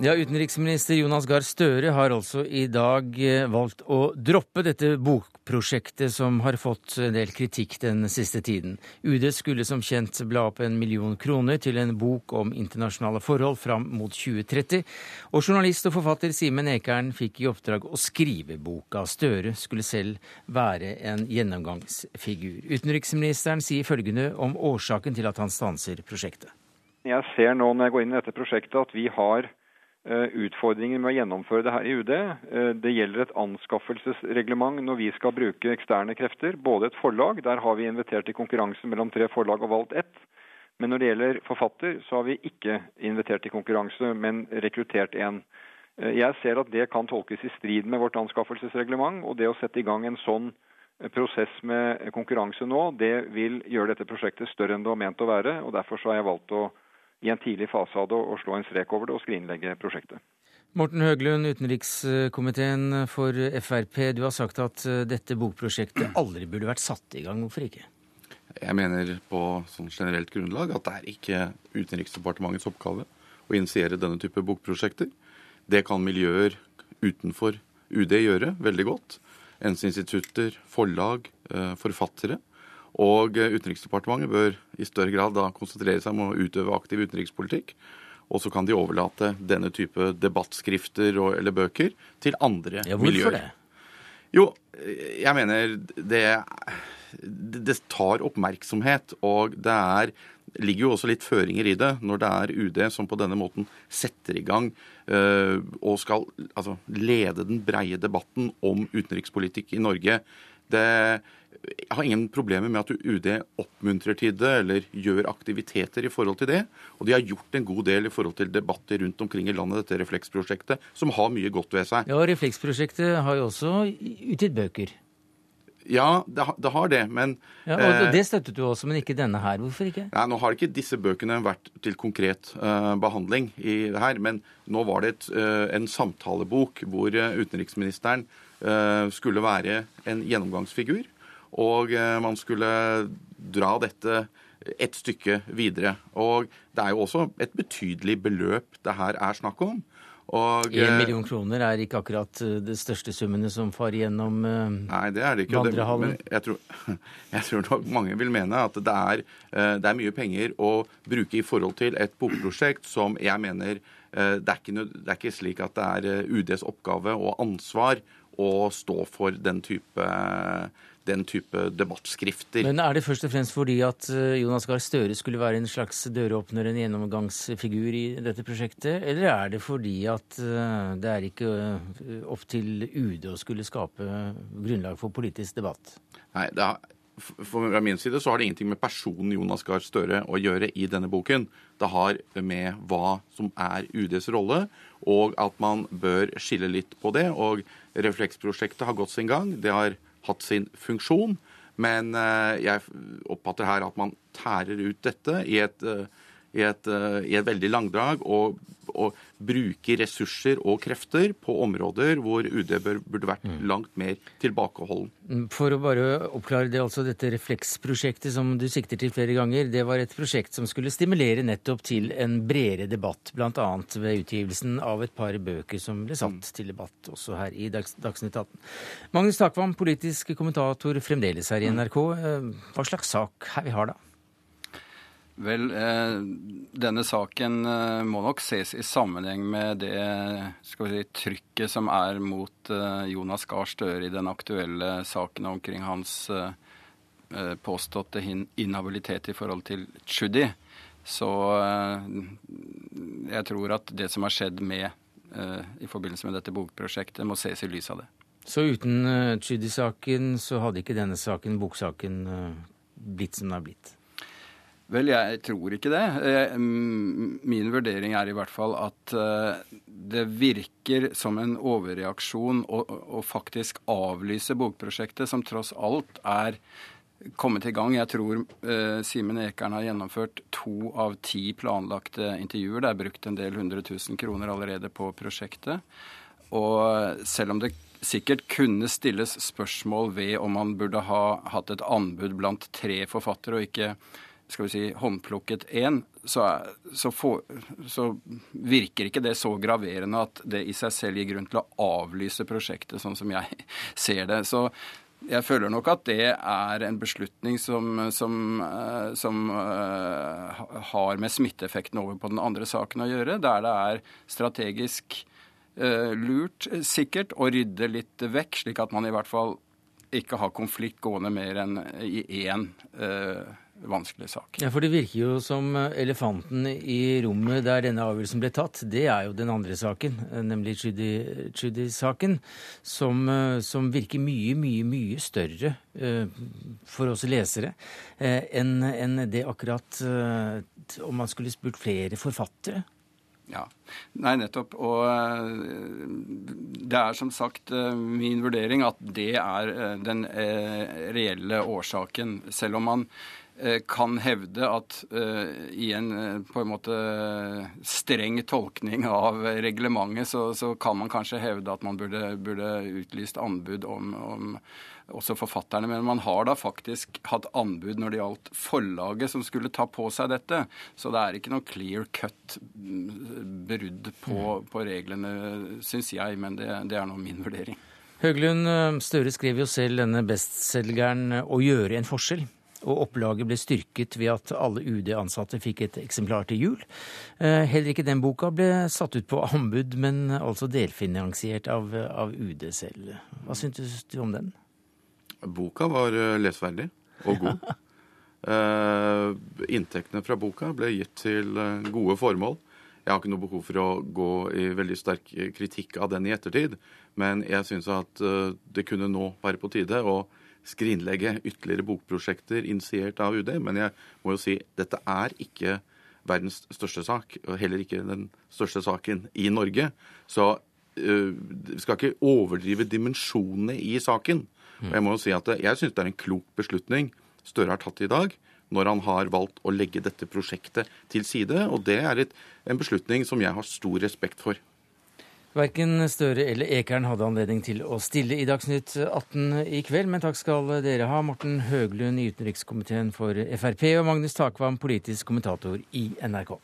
Ja, Utenriksminister Jonas Gahr Støre har altså i dag eh, valgt å droppe dette bokprosjektet som har fått en del kritikk den siste tiden. UD skulle som kjent bla opp en million kroner til en bok om internasjonale forhold fram mot 2030. Og journalist og forfatter Simen Ekern fikk i oppdrag å skrive boka. Støre skulle selv være en gjennomgangsfigur. Utenriksministeren sier følgende om årsaken til at han stanser prosjektet. Jeg ser nå når jeg går inn i dette prosjektet at vi har Eh, utfordringer med å gjennomføre det her i UD. Eh, det gjelder et anskaffelsesreglement når vi skal bruke eksterne krefter. Både et forlag, der har vi invitert til konkurranse mellom tre forlag og valgt ett. Men når det gjelder forfatter, så har vi ikke invitert til konkurranse, men rekruttert én. Eh, jeg ser at det kan tolkes i strid med vårt anskaffelsesreglement, og det å sette i gang en sånn prosess med konkurranse nå, det vil gjøre dette prosjektet større enn det var ment å være. og Derfor så har jeg valgt å i en tidlig fase av det å slå en strek over det og skrinlegge prosjektet. Morten Høglund, utenrikskomiteen for Frp. Du har sagt at eh, dette bokprosjektet aldri burde vært satt i gang. Hvorfor ikke? Jeg mener på sånn generelt grunnlag at det er ikke Utenriksdepartementets oppgave å initiere denne type bokprosjekter. Det kan miljøer utenfor UD gjøre veldig godt. Enseinstitutter, forlag, forfattere. Og Utenriksdepartementet bør i større grad da konsentrere seg om å utøve aktiv utenrikspolitikk. Og så kan de overlate denne type debattskrifter og, eller bøker til andre ja, miljøer. Det? Jo, jeg mener det, det tar oppmerksomhet, og det er ligger jo også litt føringer i det når det er UD som på denne måten setter i gang øh, og skal altså, lede den breie debatten om utenrikspolitikk i Norge. Det, jeg har ingen problemer med at UD oppmuntrer til det eller gjør aktiviteter i forhold til det. Og de har gjort en god del i forhold til debatter rundt omkring i landet, dette Refleksprosjektet, som har mye godt ved seg. Ja, Refleksprosjektet har jo også utgitt bøker. Ja, det, det, har det, men ja, og eh, Det støttet du også, men ikke denne her. Hvorfor ikke? Nei, Nå har ikke disse bøkene vært til konkret uh, behandling i det her, men nå var det et, uh, en samtalebok hvor uh, utenriksministeren skulle være en gjennomgangsfigur. Og eh, man skulle dra dette et stykke videre. Og det er jo også et betydelig beløp det her er snakk om. Og, en eh, million kroner er ikke akkurat eh, de største summene som farer gjennom Nei, det er det ikke. vandrehallen. Jeg tror, jeg tror nok mange vil mene at det er, det er, mye penger å bruke i forhold til et bokprosjekt som jeg mener det er, ikke, det er ikke slik at det er UDs oppgave og ansvar å stå for den type den type debattskrifter. Men er det først og fremst fordi at eh, Jonas Gahr Støre skulle være en slags døråpner, en gjennomgangsfigur i dette prosjektet, eller er det fordi at eh, det er ikke eh, opp til UD å skulle skape grunnlag for politisk debatt? Nei, det er fra min side så har det ingenting med personen Jonas Gahr Støre å gjøre i denne boken. Det har med hva som er UDs rolle, og at man bør skille litt på det. Og Refleksprosjektet har gått sin gang. Det har hatt sin funksjon. Men eh, jeg oppfatter her at man tærer ut dette i et, eh, i et, eh, i et veldig langdrag og, og, bruke ressurser og krefter på områder hvor UD burde vært mm. langt mer tilbakeholden. Mm, for å bare oppklare det, altså dette refleksprosjektet som du sikter til flere ganger, det var et prosjekt som skulle stimulere nettopp til en bredere debatt, bl.a. ved utgivelsen av et par bøker som ble satt mm. til debatt også her i Dagsnytt 18. Magnus Takvam, politisk kommentator fremdeles her i NRK. Hva slags sak her vi har da? Vel, eh, denne saken eh, må nok ses i sammenheng med det si, trykket som er mot eh, Jonas Gahr Støre i den aktuelle saken omkring hans påståtte inhabilitet i forhold til Tschudi. Så jeg tror at det som har skjedd med, i forbindelse med dette bokprosjektet, må ses i lys av det. Så uten Tschudi-saken så hadde ikke denne saken, boksaken, blitt som den har blitt? Vel, jeg tror ikke det. Eh, min vurdering er i hvert fall at eh, det virker som en overreaksjon å, å faktisk avlyse bokprosjektet, som tross alt er kommet i gang. Jeg tror eh, Simen Ekern har gjennomført to av ti planlagte intervjuer. Det er brukt en del hundre tusen kroner allerede på prosjektet. Og selv om det sikkert kunne stilles spørsmål ved om man burde ha hatt et anbud blant tre forfattere, og ikke skal vi si, håndplukket én, så, så, så, virker ikke det så graverende at det i seg selv gir grunn til å avlyse prosjektet, sånn som jeg ser det. Så jeg føler nok at det er en beslutning som, som, eh, som uh, har med smitteeffekten over på den andre saken å gjøre, der det er strategisk uh, lurt, sikkert, å rydde litt vekk, slik at man i hvert fall ikke har konflikt gående mer enn i én uh, vanskelig sak. Ja, For det virker jo som elefanten i rommet der denne avgjørelsen ble tatt, det er jo den andre saken, nemlig Tschudi-saken, som, som, virker mye, mye, mye større for oss lesere enn en det akkurat om man skulle spurt flere forfattere. Ja, Nei, nettopp. Og det er som sagt min vurdering at det er den reelle årsaken. Selv om man Eh, kan hevde at uh, i en uh, på en måte streng tolkning av reglementet, så, så, kan man kanskje hevde at man burde, burde utlyst anbud om, om, også forfatterne. Men man har da faktisk hatt anbud når det gjaldt forlaget som skulle ta på seg dette. Så det er ikke noe clear cut mm, brudd på, mm. på reglene, syns jeg, men det, det er nå min vurdering. Høglund, Støre skrev jo selv denne bestselgeren 'Å gjøre en forskjell'. Og opplaget ble styrket ved at alle UD-ansatte fikk et eksemplar til jul. Heller ikke den boka ble satt ut på anbud, men altså delfinansiert av, av UD selv. Hva syntes du om den? Boka var lesverdig og god. uh, inntektene fra boka ble gitt til gode formål. Jeg har ikke noe behov for å gå i veldig sterk kritikk av den i ettertid, men jeg syns at det kunne nå være på tide å skrinlegge ytterligere bokprosjekter initiert av UD. Men jeg må jo si dette er ikke verdens største sak, og heller ikke den største saken i Norge. Så uh, vi skal ikke overdrive dimensjonene i saken. Og jeg må jo si at jeg syns det er en klok beslutning Støre har tatt i dag når han har valgt å legge dette prosjektet til side. Og det er et, en beslutning som jeg har stor respekt for. Verken Støre eller Ekern hadde anledning til å stille i Dagsnytt 18 i kveld, men takk skal dere ha, Morten Høglund i utenrikskomiteen for Frp og Magnus Takvam, politisk kommentator i NRK.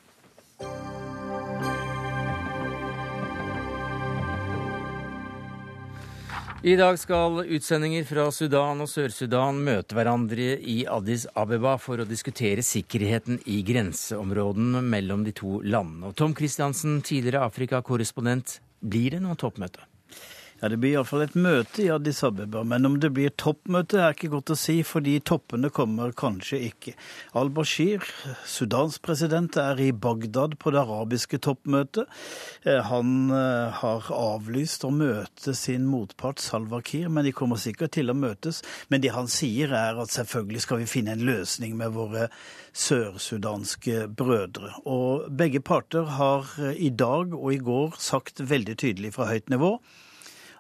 I dag skal utsendinger fra Sudan og Sør-Sudan møte hverandre i Addis Abeba for å diskutere sikkerheten i grenseområdene mellom de to landene. Og Tom Christiansen, tidligere Afrikakorrespondent, blir det noe toppmøte? Ja, Det blir iallfall et møte i Addis Abeba, men om det blir toppmøte er ikke godt å si, fordi toppene kommer kanskje ikke. Al-Bashir, Sudans president, er i Bagdad på det arabiske toppmøtet. Han har avlyst å møte sin motpart Salwa Kiir, men de kommer sikkert til å møtes. Men det han sier er at selvfølgelig skal vi finne en løsning med våre sørsudanske brødre. Og begge parter har i dag og i går sagt veldig tydelig fra høyt nivå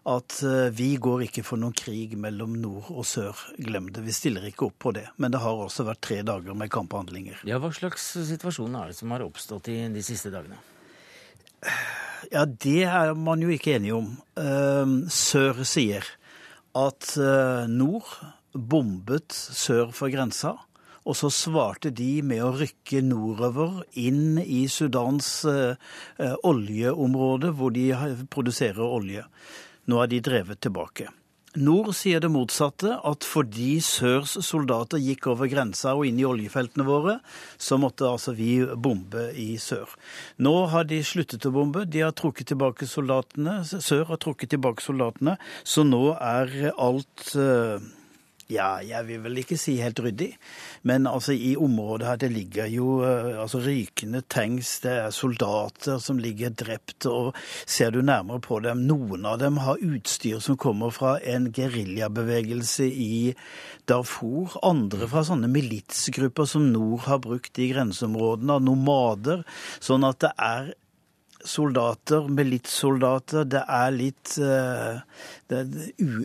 at vi går ikke for noen krig mellom nord og sør. Glem det. Vi stiller ikke opp på det. Men det har også vært tre dager med kamphandlinger. Ja, Hva slags situasjon er det som har oppstått i de siste dagene? Ja, det er man jo ikke enig om. Sør sier at nord bombet sør for grensa. Og så svarte de med å rykke nordover inn i Sudans oljeområde, hvor de produserer olje. Nå er de drevet tilbake. Nord sier det motsatte, at fordi Sørs soldater gikk over grensa og inn i oljefeltene våre, så måtte altså vi bombe i sør. Nå har de sluttet å bombe, de har trukket tilbake soldatene, Sør har trukket tilbake soldatene, så nå er alt ja, jeg vil vel ikke si helt ryddig, men altså i området her det ligger jo altså rykende tanks, det er soldater som ligger drept, og ser du nærmere på dem, noen av dem har utstyr som kommer fra en geriljabevegelse i Darfur, andre fra sånne militsgrupper som nord har brukt i grenseområdene, nomader, sånn at det er soldater, militssoldater. Det er litt det er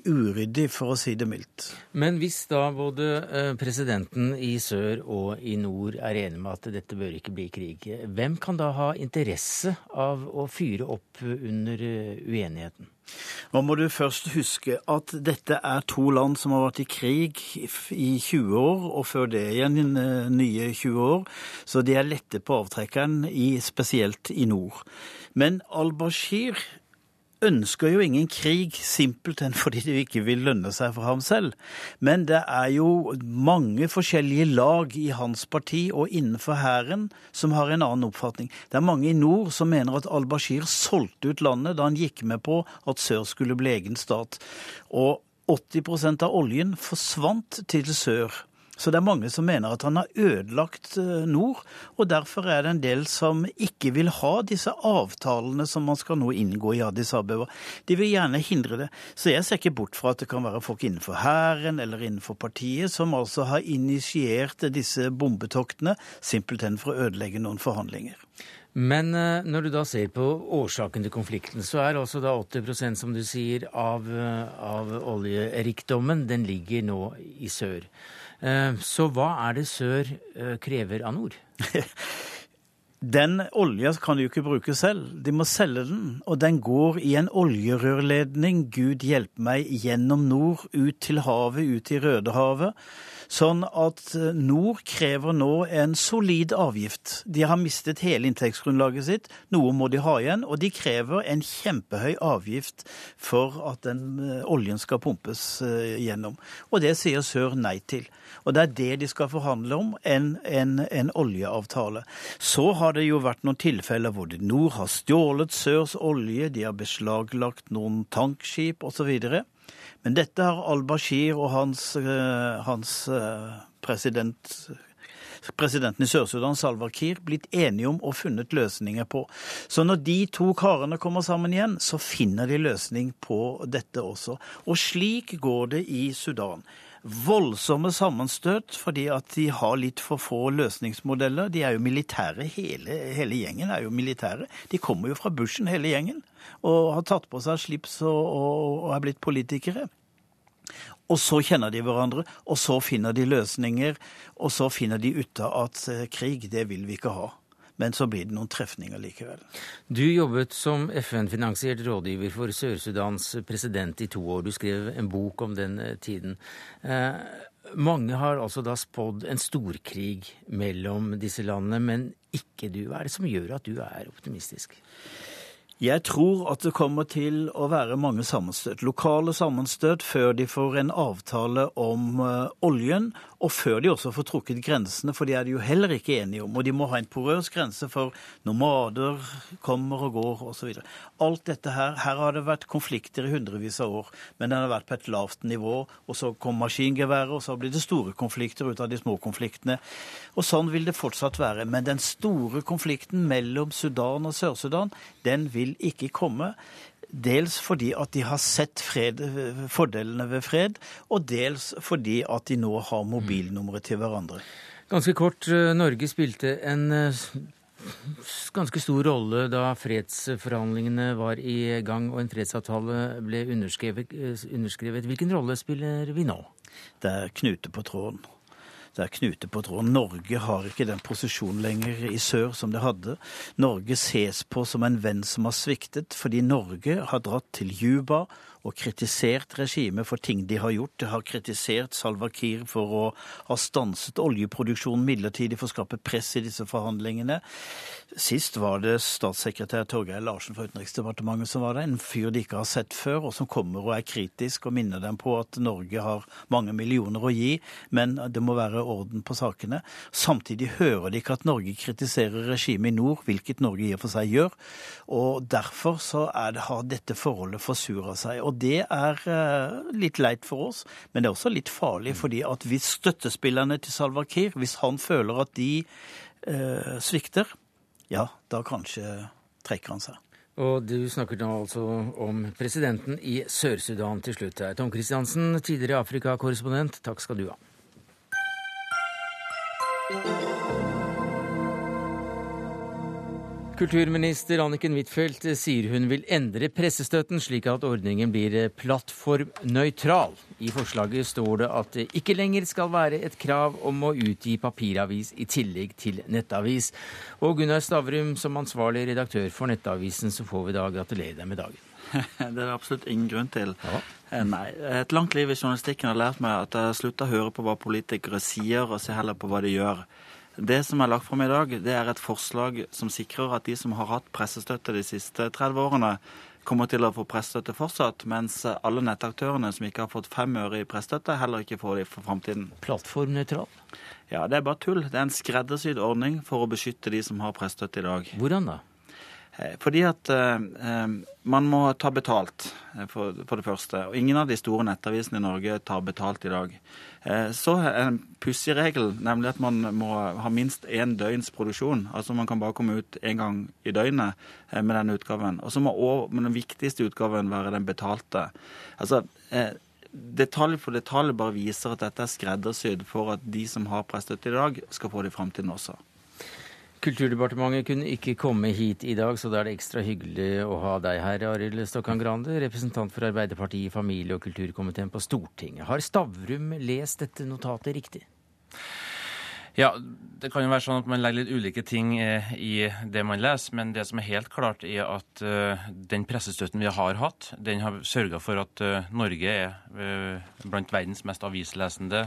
uryddig, for å si det mildt. Men hvis da både presidenten i sør og i nord er enig med at dette bør ikke bli krig, hvem kan da ha interesse av å fyre opp under uenigheten? Nå må du først huske at dette er to land som har vært i krig i 20 år, og før det igjen nye 20 år, så de er lette på avtrekkeren, i, spesielt i nord. Men al-Bashir ønsker jo ingen krig simpelthen fordi det ikke vil lønne seg for ham selv. Men det er jo mange forskjellige lag i hans parti og innenfor hæren som har en annen oppfatning. Det er mange i nord som mener at al-Bashir solgte ut landet da han gikk med på at sør skulle bli egen stat. Og 80% av oljen forsvant til sør. Så det er mange som mener at han har ødelagt nord, og derfor er det en del som ikke vil ha disse avtalene som man skal nå inngå i Addis Abeba. De vil gjerne hindre det. Så jeg ser ikke bort fra at det kan være folk innenfor hæren eller innenfor partiet som altså har initiert disse bombetoktene, simpelthen for å ødelegge noen forhandlinger. Men når du da ser på årsaken til konflikten, så er altså da 80% som du sier, av, av oljerikdommen, den ligger nå i sør. Så hva er det sør krever av nord? Den olja kan de jo ikke bruke selv, de må selge den. Og den går i en oljerørledning, gud hjelpe meg, gjennom nord, ut til havet, ut i Rødehavet. Sånn at eh, Nord krever nå en solid avgift. De har mistet hele inntektsgrunnlaget sitt, noe må de ha igjen. Og de krever en kjempehøy avgift for at den eh, oljen skal pumpes gjennom. Og det sier Sør nei til. Og det er det de skal forhandle om, en, en, en oljeavtale. Så har det jo vært noen tilfeller hvor Nord har stjålet Sørs olje, de har beslaglagt noen tankskip osv. Men dette har al-Bashir og hans, eh, hans eh, president presidenten i Sør-Sudan, Salwa Kiir, blitt enige om og funnet løsninger på. Så når de to karene kommer sammen igjen, så finner de løsning på dette også. Og slik går det i Sudan voldsomme sammenstøt fordi at de har litt for få løsningsmodeller. De er jo militære, hele, hele gjengen er jo militære. De kommer jo fra bushen, hele gjengen, og har tatt på seg slips og, og, og er blitt politikere. Og så kjenner de hverandre, og så finner de løsninger, og så finner de ut av at eh, krig, det vil vi ikke ha. Men så blir det noen trefninger likevel. Du jobbet som FN-finansiert rådgiver for Sør-Sudans president i to år. Du skrev en bok om den eh, tiden. Eh, mange har altså da spådd en storkrig mellom disse landene, men ikke du. Hva er det som gjør at du er optimistisk? Jeg tror at det kommer til å være mange sammenstøt. Lokale sammenstøt før de får en avtale om uh, oljen, og før de også får trukket grensene, for de er de jo heller ikke enige om. Og de må ha en porøs grense for nomader kommer og går osv. Alt dette her Her har det vært konflikter i hundrevis av år, men den har vært på et lavt nivå. Og så kom maskingeværet, og så blir det store konflikter ut av de små konfliktene. Og sånn vil det fortsatt være. Men den store konflikten mellom Sudan og Sør-Sudan, den vil ikke komme. Dels fordi at de har sett fred, fordelene ved fred, og dels fordi at de nå har mobilnumre til hverandre. Ganske kort, eh, Norge spilte en eh, ganske stor rolle da fredsforhandlingene var i gang og en fredsavtale ble underskrevet. Eh, underskrevet. Hvilken rolle spiller vi nå? Det er knute på tråden. Det er knute på tråden. Norge har ikke den posisjonen lenger i sør som det hadde. Norge ses på som en venn som har sviktet, fordi Norge har dratt til Juba og kritisert regimet for ting de har gjort. De har kritisert Salva Kiir for å ha stanset oljeproduksjonen midlertidig for å skape press i disse forhandlingene. Sist var det statssekretær Torgeir Larsen fra Utenriksdepartementet som var der. En fyr de ikke har sett før, og som kommer og er kritisk og minner dem på at Norge har mange millioner å gi, men det må være orden på sakene. Samtidig hører de ikke at Norge kritiserer regimet i nord, hvilket Norge i og for seg gjør. Og derfor så det, har dette forholdet forsura seg. Og det er eh, litt leit for oss, men det er også litt farlig, fordi at hvis støttespillerne til Salva Kiir, hvis han føler at de eh, svikter, ja, da kanskje trekker han seg. Og du snakker nå altså om presidenten i Sør-Sudan til slutt her. Tom Kristiansen, tidligere Afrikakorrespondent, takk skal du ha. Kulturminister Anniken Huitfeldt sier hun vil endre pressestøtten slik at ordningen blir plattformnøytral. I forslaget står det at det ikke lenger skal være et krav om å utgi papiravis i tillegg til nettavis. Og Gunnar Stavrum, som ansvarlig redaktør for Nettavisen, så får vi da gratulere deg med dagen. Det er absolutt ingen grunn til. Ja. Eh, nei. Et langt liv i journalistikken har lært meg at jeg slutter å høre på hva politikere sier, og se heller på hva de gjør. Det som er lagt fram i dag, det er et forslag som sikrer at de som har hatt pressestøtte de siste 30 årene, kommer til å få pressestøtte fortsatt, mens alle nettaktørene som ikke har fått fem øre i pressestøtte, heller ikke får det for framtiden. Plattformnøytral? Ja, det er bare tull. Det er en skreddersydd ordning for å beskytte de som har pressestøtte i dag. Hvordan da? Eh, fordi at eh, eh, man må ta betalt, for, for, det første. Og ingen av de store nettavisene i Norge tar betalt i dag. Så er en pussig regel, nemlig at man må ha minst én døgns produksjon. Altså man kan bare komme ut én gang i døgnet med denne utgaven. Og så må også, den viktigste utgaven være den betalte. Altså, Detalj for detalj bare viser at dette er skreddersydd for at de som har pressestøtte i dag, skal få det i framtiden også. Kulturdepartementet kunne ikke komme hit i dag, så da er det ekstra hyggelig å ha deg her, Arild Stokkan Grande, representant for Arbeiderpartiet i familie- og kulturkomiteen på Stortinget. Har Stavrum lest dette notatet riktig? Ja, det kan jo være sånn at man legger litt ulike ting eh, i det man leser, men det som er helt klart, er at eh, den pressestøtten vi har hatt, den har sørga for at eh, Norge er blant verdens mest avislesende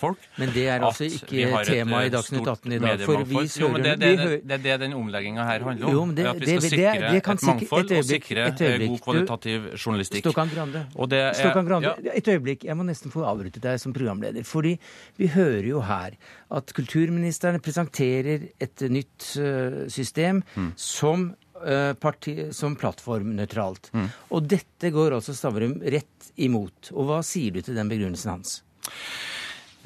folk. Men det er altså ikke tema i Dagsnytt 18 i dag. For vi jo, men det, det, det, det er det den omlegginga her handler om. Jo, det, at vi skal sikre et mangfold og sikre god kvalitativ journalistikk. Stokkan Grande, det, Stokkan Grande ja. et øyeblikk. Jeg må nesten få avbryte deg som programleder. fordi vi hører jo her at kulturministeren presenterer et nytt uh, system mm. som, uh, parti, som plattformnøytralt. Mm. Og dette går altså Stavrum rett imot. Og hva sier du til den begrunnelsen hans?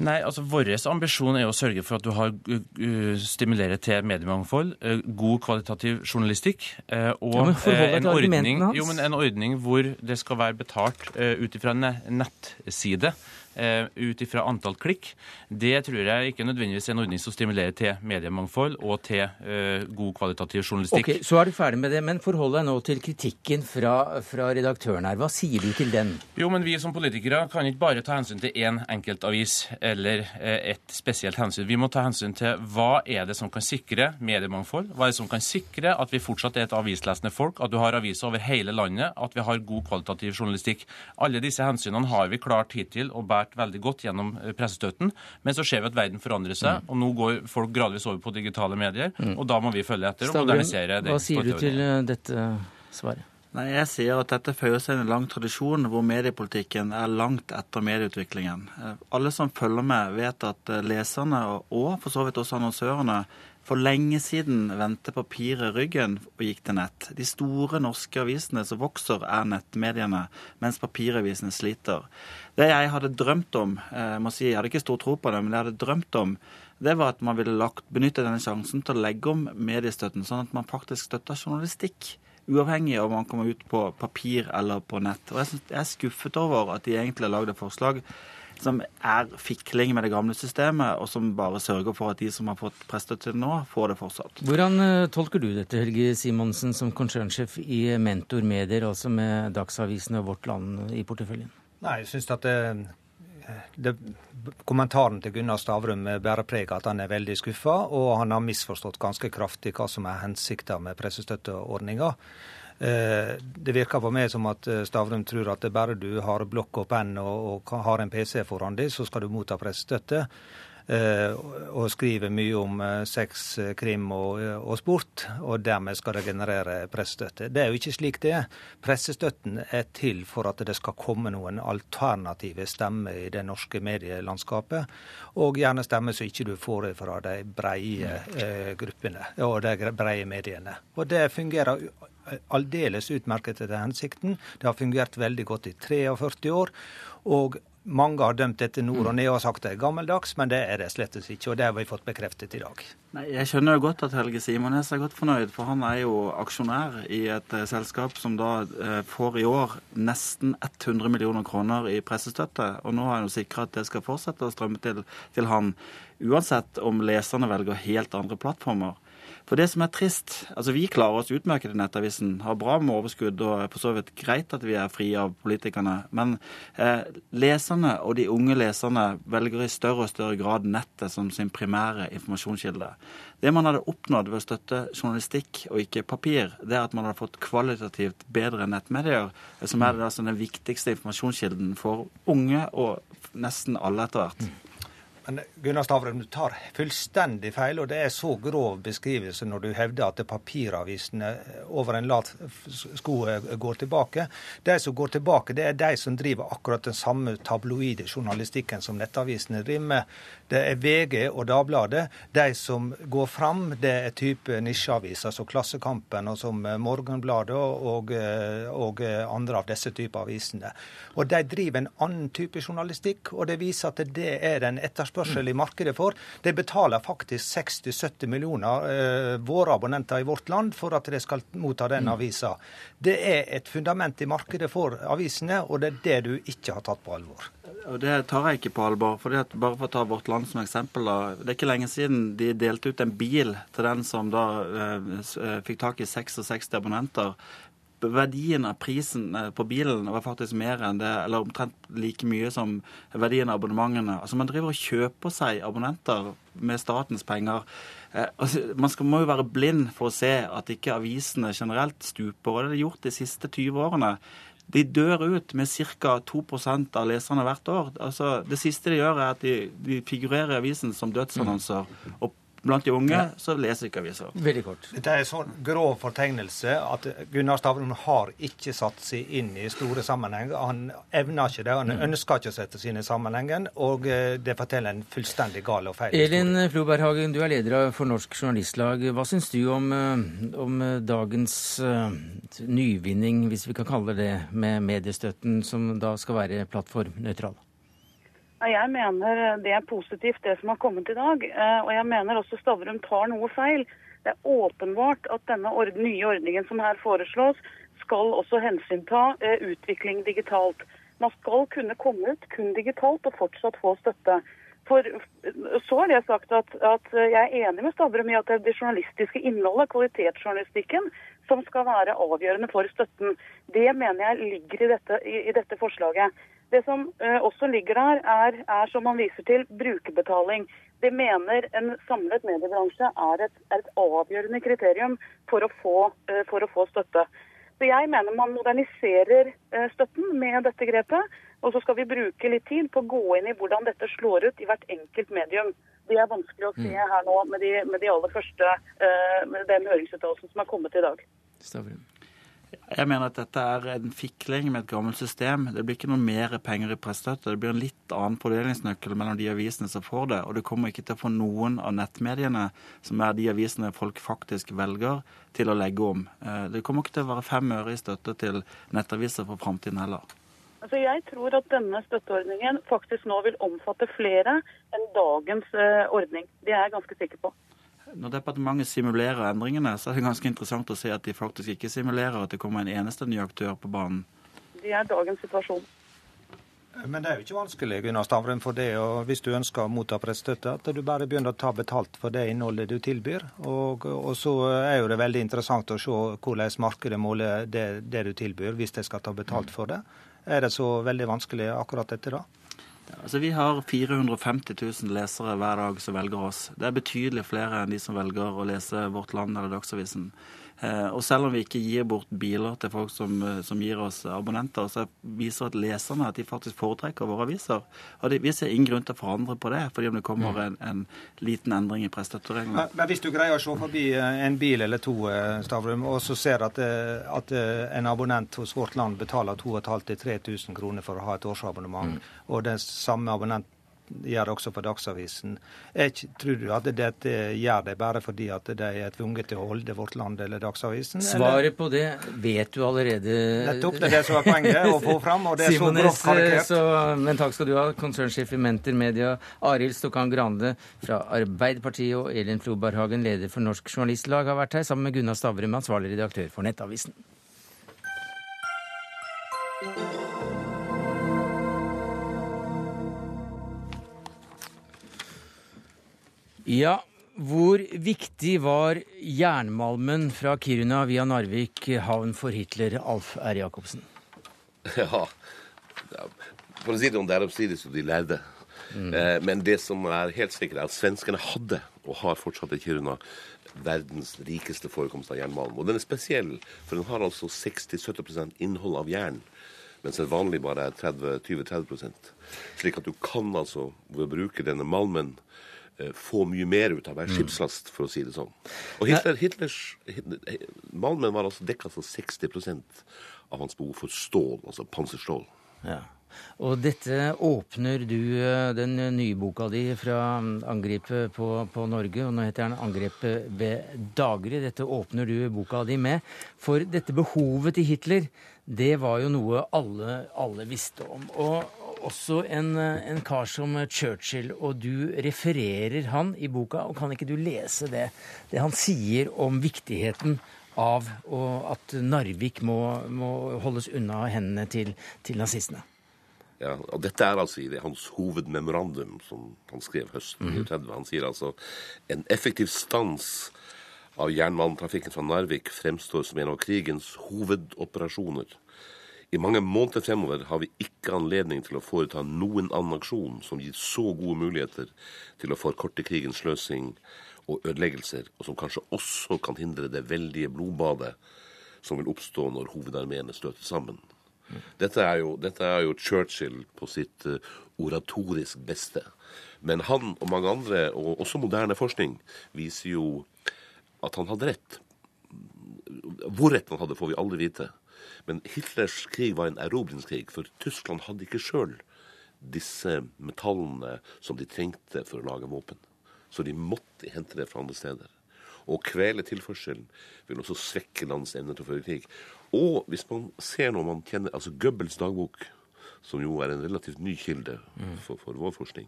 Nei, altså Vår ambisjon er å sørge for at du har uh, stimulerer til mediemangfold, uh, god kvalitativ journalistikk uh, og ja, en, ordning, jo, en, ordning, hvor det skal være betalt ut ifra en nettside eh, ut ifra antall klikk, det tror jeg ikke nødvendigvis er en ordning som stimulerer til mediemangfold og til eh, god kvalitativ journalistikk. Ok, Så er du ferdig med det, men forhold deg nå til kritikken fra, fra redaktøren her. Hva sier du til den? Jo, men Vi som politikere kan ikke bare ta hensyn til én enkeltavis eller eh, et spesielt hensyn. Vi må ta hensyn til hva er det som kan sikre mediemangfold, hva er det som kan sikre at vi fortsatt er et avislesende folk, at du har aviser over hele landet, at vi har god kvalitativ journalistikk. Alle disse hensynene har vi klart hittil å bære båret veldig godt gjennom eh, pressestøtten. Men så ser vi at verden forandrer seg, mm. og nå går folk gradvis over på digitale medier. Mm. Og da må vi følge etter og modernisere det. Hva sier du til eh, dette svaret? Nei, Jeg sier at dette føyer seg inn en lang tradisjon hvor mediepolitikken er langt etter medieutviklingen. Eh, alle som følger med, vet at leserne, og for så vidt også annonsørene, for lenge siden vendte papiret ryggen og gikk til nett. De store norske avisene som vokser, er nettmediene, mens papiravisene sliter. Det jeg hadde drømt om, eh, jeg må si, jeg hadde ikke stor tro på det, men jeg hadde drømt om, det var at man ville lagt, benytte denne sjansen til å legge om mediestøtten, sånn at man faktisk støtter journalistikk. Uavhengig av om man kommer ut på papir eller på nett. Og jeg, synes, jeg er skuffet over at de egentlig har lagd et forslag som er fikling med det gamle systemet, og som bare sørger for at de som har fått prestestøtte nå, får det fortsatt. Hvordan uh, tolker du dette, Helge Simonsen, som konsernsjef i Mentor Medier, altså med Dagsavisen og Vårt Land i porteføljen? Nei, jeg synes at det, det, Kommentaren til Gunnar Stavrum bærer preg av at han er veldig skuffa, og han har misforstått ganske kraftig hva som er hensikta med pressestøtteordninga. Eh, det virker på meg som at eh, Stavrum tror at bare du har blokk og penn og, og har en PC foran deg, så skal du motta pressestøtte. Eh, og skriver mye om eh, sex, eh, krim og, og, sport, og dermed skal det generere pressestøtte. Det er jo ikke slik det er. Pressestøtten er til for at det skal komme noen alternative stemmer i det norske medielandskapet, og gjerne stemmer som ikke du får fra de breie eh, gruppene og de breie mediene. Og det fungerer aldeles utmerket etter hensikten. Det har fungert veldig godt i 43 år. og mange har dømt dette nord og ned og sagt det er gammeldags, men det er det slett ikke. Og det har vi fått bekreftet i dag. Nei, jeg skjønner jo godt at Helge Simones er godt fornøyd, for han er jo aksjonær i et uh, selskap som da uh, får i år nesten 100 millioner kroner i pressestøtte. Og nå har han jo sikra at det skal fortsette å strømme til, til han, uansett om leserne velger helt andre plattformer. For det som er trist Altså, vi klarer oss utmerket i Nettavisen. Har bra med overskudd og er for så vidt greit at vi er fri av politikerne. Men eh, leserne og de unge leserne velger i større og større grad nettet som sin primære informasjonskilde. Det man hadde oppnådd ved å støtte journalistikk og ikke papir, det er at man hadde fått kvalitativt bedre nettmedier, som er altså den viktigste informasjonskilden for unge og nesten alle etter hvert. Men Gunnar Stavrum, du tar fullstendig feil, og det er så grov beskrivelse når du hevder at papiravisene over en lat sko går tilbake. De som går tilbake, det er de som driver akkurat den samme tabloide journalistikken som nettavisene driver med. Det er VG og Dagbladet. De som går fram, det er type nisjeaviser som Klassekampen og som Morgenbladet og, og andre av disse typer avisene. Og de driver en annen type journalistikk, og det viser at det er den etterspørselen etterspørsel i markedet for. De betaler faktisk 60-70 millioner, eh, våre abonnenter i vårt land, for at de skal motta den mm. avisa. Det er et fundament i markedet for avisene, og det er det du ikke har tatt på alvor. Og Det tar jeg ikke på alvor. fordi at Bare for å ta Vårt Land som eksempel. Da, det er ikke lenge siden de delte ut en bil til den som da eh, eh fikk tak i 66 abonnenter verdien av prisen eh, på bilen var faktisk mer enn det, eller omtrent like mye som verdien av abonnementene. Altså Man driver og kjøper seg abonnenter med statens penger. Eh, altså, man skal, må jo være blind for å se at ikke avisene generelt stuper. og Det er gjort de siste 20 årene. De dør ut med ca. 2 av leserne hvert år. Altså, det siste de gjør, er at de, de figurerer i avisen som dødsannonser. og Blant de unge så leser ikke aviser. Veldig kort. Dette er en sånn grov fortegnelse at Gunnar Stavrum har ikke satt seg inn i store sammenhenger. Han evner ikke det. Han Mm. ønsker ikke å sette seg inn i sammenhengen, og eh, det forteller en fullstendig gal og feil Elin Floberghagen, du er leder for Norsk Journalistlag. Hva syns du om, eh, om dagens eh, nyvinning, hvis vi kan kalle det, med mediestøtten, som da skal være plattformnøytral? Jeg mener det er positivt, det som har kommet i dag. Eh, Og jeg mener også Stavrum tar noe feil. Det er åpenbart at denne nye ordningen som her foreslås, skal også hensynta eh, utvikling digitalt. Man skal kunne komme ut kun digitalt og fortsatt få støtte. For så har jeg sagt at, at jeg er enig med Stavrum i at det er det journalistiske innholdet, kvalitetsjournalistikken, som skal være avgjørende for støtten. Det mener jeg ligger i dette, i, i dette forslaget. Det som eh, også ligger der, er, er, som man viser til, brukerbetaling. Det mener en samlet mediebransje er et, er et avgjørende kriterium for å, få, eh, for å få støtte. Så jeg mener man moderniserer eh, støtten med dette grepet. Og så skal vi bruke litt tid på å gå inn i hvordan dette slår ut i hvert enkelt medium. Det er vanskelig å se her nå med de, med de aller første, eh, med den høringsuttalelsen som er kommet i dag. Stavrum. Jeg mener at dette er en fikling med et gammelt system. Det blir ikke noe mer penger i pressestøtte. Det blir en litt annen fordelingsnøkkel mellom de avisene som får det. Og det kommer ikke til å få noen av nettmediene, som er de avisene folk faktisk velger, til å legge om. Eh, Det kommer ikke til å være fem øre i støtte til nettaviser for framtiden heller. Altså jeg tror at denne støtteordningen faktisk nå vil omfatte flere enn dagens eh, ordning. Det er jeg ganske sikker på. Når departementet simulerer endringene, så er det ganske interessant å se at de faktisk ikke simulerer at det kommer en eneste ny aktør på banen. Det er dagens situasjon. Men det er jo ikke vanskelig Gunnar Stavrum, for det, og hvis du ønsker å motta pressestøtte, at du bare begynner å ta betalt for det innholdet du tilbyr. Og, og så er jo det veldig interessant å se hvordan markedet måler det, det du tilbyr, hvis de skal ta betalt for det. Er det så veldig vanskelig akkurat dette, da? Altså, Vi har 450 000 lesere hver dag som velger oss. Det er betydelig flere enn de som velger å lese Vårt Land eller Dagsavisen. Eh, og selv om vi ikke gir bort biler til folk som, eh, som gir oss abonnenter, så viser at leserne at de faktisk foretrekker våre aviser. Og det, vi ser ingen grunn til å forandre på det, fordi om det kommer en, en liten endring i pressestøttereglene. Men, men hvis du greier å se forbi eh, en bil eller to, Stavrum, og så ser at, at en abonnent hos Vårt Land betaler 2500-3000 kroner for å ha et årsabonnement, og den samme abonnent gjør det også for Dagsavisen. Jeg tror du at dette gjør de bare fordi at de er tvunget til å holde Vårt Land eller Dagsavisen? eller? Svaret på det vet du allerede. Nettopp, det er det som er poenget, å få fram, og det er så Simon grovt karikert. så, men takk skal du ha, konsernsjef i Menter Media, Arild Stokkan Grande fra Arbeiderpartiet og Elin Floberhagen, leder for Norsk Journalistlag, har vært her sammen med Gunnar Stavrum, ansvarlig redaktør for Nettavisen. Ja, hvor viktig var jernmalmen fra Kiruna via Narvik havn for Hitler, Alf R. Jacobsen? Ja, for å si det om det er oppsidig som de lærde. Eh, Men det som er helt sikkert, er at svenskene hadde, og har fortsatt i Kiruna, verdens rikeste forekomst av jernmalm. Og den er spesiell, for den har altså 60-70% innhold av jern. Mens en vanlig bare er 20-30 Slik at du kan altså, ved å bruke denne malmen, få mye mer ut av hver skipslast, for å si det sånn. Og Hitler, Hitlers Hitler, Malmen var altså dekka for 60% av hans behov for stål, altså panserstål. Ja. Og dette åpner du eh, den nye boka di fra mm, angrepet på, på Norge, og nå heter den 'Angrepet ved daggry'. Dette åpner du boka di med. For dette behovet til Hitler, det var jo noe alle, alle visste om. Og også en, eh, en kar som Churchill, og du refererer han i boka. og Kan ikke du lese det? Det han sier om viktigheten av og at Narvik må, må holdes unna hendene til, til nazistene? Ja, og Dette er altså i det, hans hovedmemorandum som han skrev høsten 1930. Han sier altså en effektiv stans av jernbanetrafikken fra Narvik fremstår som en av krigens hovedoperasjoner. I mange måneder fremover har vi ikke anledning til å foreta noen annen aksjon som gir så gode muligheter til å forkorte krigens sløsing og ødeleggelser, og som kanskje også kan hindre det veldige blodbadet som vil oppstå når hovedarmeene støter sammen. Dette er, jo, dette er jo Churchill på sitt uh, oratorisk beste. Men han og mange andre, og også moderne forskning, viser jo at han hadde rett. Hvor rett han hadde, får vi aldri vite. Men Hitlers krig var en erobringskrig, for Tyskland hadde ikke sjøl disse metallene som de trengte for å lage våpen. Så de måtte hente det fra andre steder. Å kvele tilførselen vil også svekke landets evne til å føre krig. Og hvis man ser når man kjenner altså Goebbels dagbok, som jo er en relativt ny kilde for, for vår forskning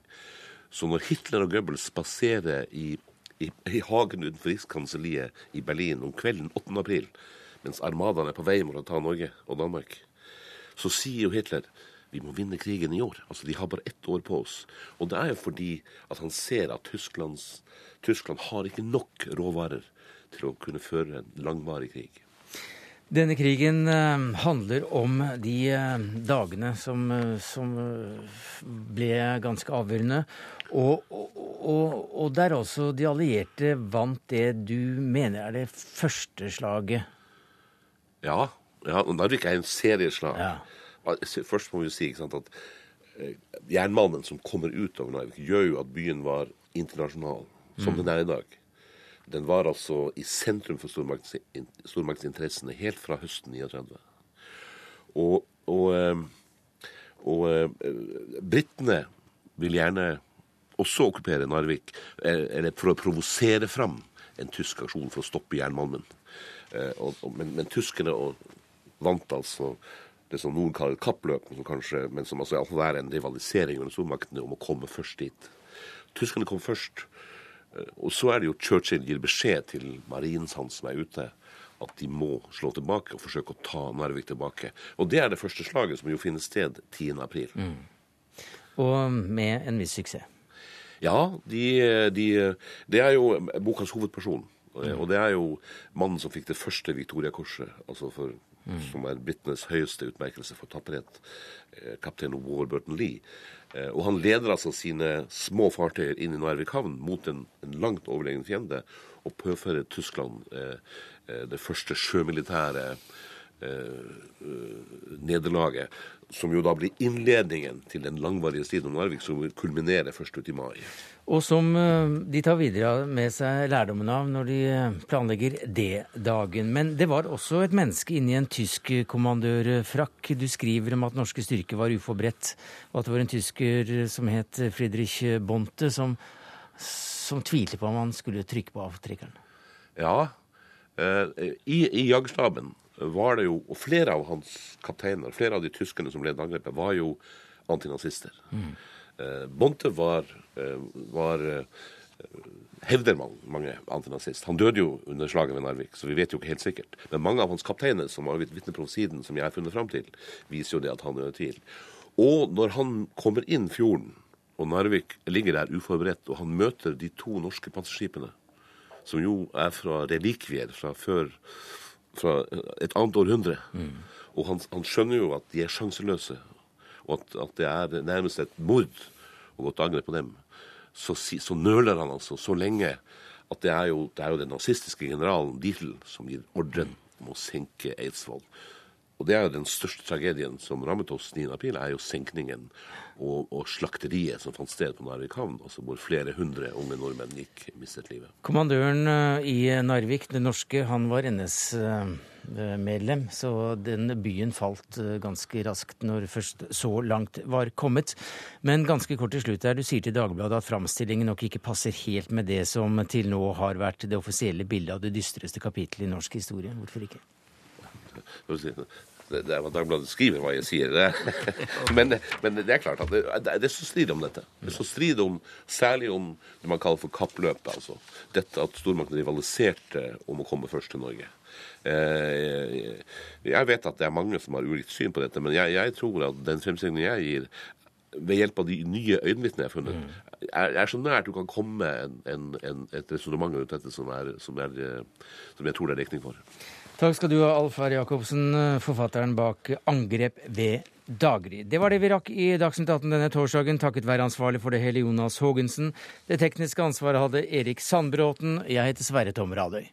Så når Hitler og Goebbels spaserer i, i, i hagen utenfor Rikskanselliet i Berlin om kvelden 8. april, mens armadaen er på vei mot å ta Norge og Danmark, så sier jo Hitler vi må vinne krigen i år. Altså, De har bare ett år på oss. Og det er jo fordi at han ser at Tysklands, Tyskland har ikke nok råvarer til å kunne føre en langvarig krig. Denne krigen eh, handler om de eh, dagene som, eh, som ble ganske avgjørende. Og, og, og der også de allierte vant det du mener er det første slaget. Ja, ja og Narvik er en serieslag. Først må vi si sant, at eh, jernmalmen som kommer ut over Narvik, gjør jo at byen var internasjonal, som Mm. den er i dag. Den var altså i sentrum for stormakts, stormaktsinteressene helt fra høsten 39. Og, og, og, og eh, britene vil gjerne også okkupere Narvik, eh, eller for å provosere fram en tysk aksjon for å stoppe jernmalmen. Eh, og, og, men, men tyskerne vant altså det som noen kaller kappløp, som, kanskje, men som altså er en rivalisering mellom stormaktene om å komme først dit. Tyskerne kom først. eh, Og så er det jo Churchill gir beskjed til marinen hans som er ute, at de må slå tilbake og forsøke å ta Narvik tilbake. Og det er det første slaget, som jo finner sted 10. april. Og med en viss suksess. Ja, de, de, det er jo bokas hovedperson. Og det er jo mannen som fikk det første Victoria-korset, altså for, som er britenes høyeste utmerkelse for tapperhet, eh, kaptein Warburton Lee. Eh, Og han leder altså sine små fartøyer inn i Narvik havn mot en, en langt overlegen fiende, og påfører Tyskland eh, eh, det første sjømilitære eh, eh, nederlaget, som jo da blir innledningen til den langvarige striden om Narvik, som kulminerer først ut i mai. Og som eh, de tar videre med seg lærdommen av når de eh, planlegger D-dagen. Men det var også et menneske inni en tysk kommandørfrakk. Du skriver om at norske styrker var uforberedt, og at det var en tysker som het Friedrich Bonte, som, som tvilte på om han skulle trykke på avtrekkeren. Ja, eh, i, i jagerstaben var det jo, og flere av hans kapteiner, flere av de tyskerne som ledet angrepet, var jo antinazister. Mm. Bonte var, eh, var eh, hevder man, mange antinazist. Han døde jo under slaget ved Narvik, så vi vet jo ikke helt sikkert. Men mange av hans kapteiner som har vitne på siden, som jeg har funnet fram til, viser jo det at han er tvil. Og når han kommer inn fjorden, og Narvik ligger der uforberedt, og han møter de to norske panserskipene, som jo er fra relikvier fra før fra et annet århundre. Og han, han skjønner jo at de er sjanseløse, og at, at det er nærmest et mord å gå til angrep på dem. Så, så nøler han altså så lenge at det er jo, det er jo den nazistiske generalen Dietl som gir ordren om å senke Eidsvoll. Og det er jo den største tragedien som rammet oss 9. april, er jo senkningen og, og slakteriet som fant sted på Narvik havn, altså hvor flere hundre unge nordmenn gikk mistet livet. Kommandøren eh, i Narvik, den norske, han var NS-medlem, så den byen falt eh, ganske raskt når først så langt var kommet. Men ganske kort til slutt her, du sier til Dagbladet at framstillingen nok ikke passer helt med det som til nå har vært det offisielle bildet av det dystreste kapittelet i norsk historie. Hvorfor ikke? Dagbladet skriver, hva jeg sier. Det. Men, men det er klart at det, det er så strid om dette. Det er så strid om, Særlig om det man kaller for kappløpet. altså. Dette at stormaktene rivaliserte om å komme først til Norge. Eh, Jeg vet at det er mange som har ulikt syn på dette, men jeg, jeg tror at den fremstillingen jeg gir, ved hjelp av de nye øyenvitnene jeg har funnet, er, er så nært du kan komme en, en, en, et resonnement rundt dette som, er, som, er, eh, som jeg tror det er dekning for. Takk skal du ha, Alf R. Jacobsen, forfatteren bak 'Angrep ved daggry'. Det var det vi rakk i Dagsnytt 18 denne torsdagen, takket være ansvarlig for det hele Jonas Haagensen. Det tekniske ansvaret hadde Erik Sandbråten. Jeg heter Sverre Tom Radøy.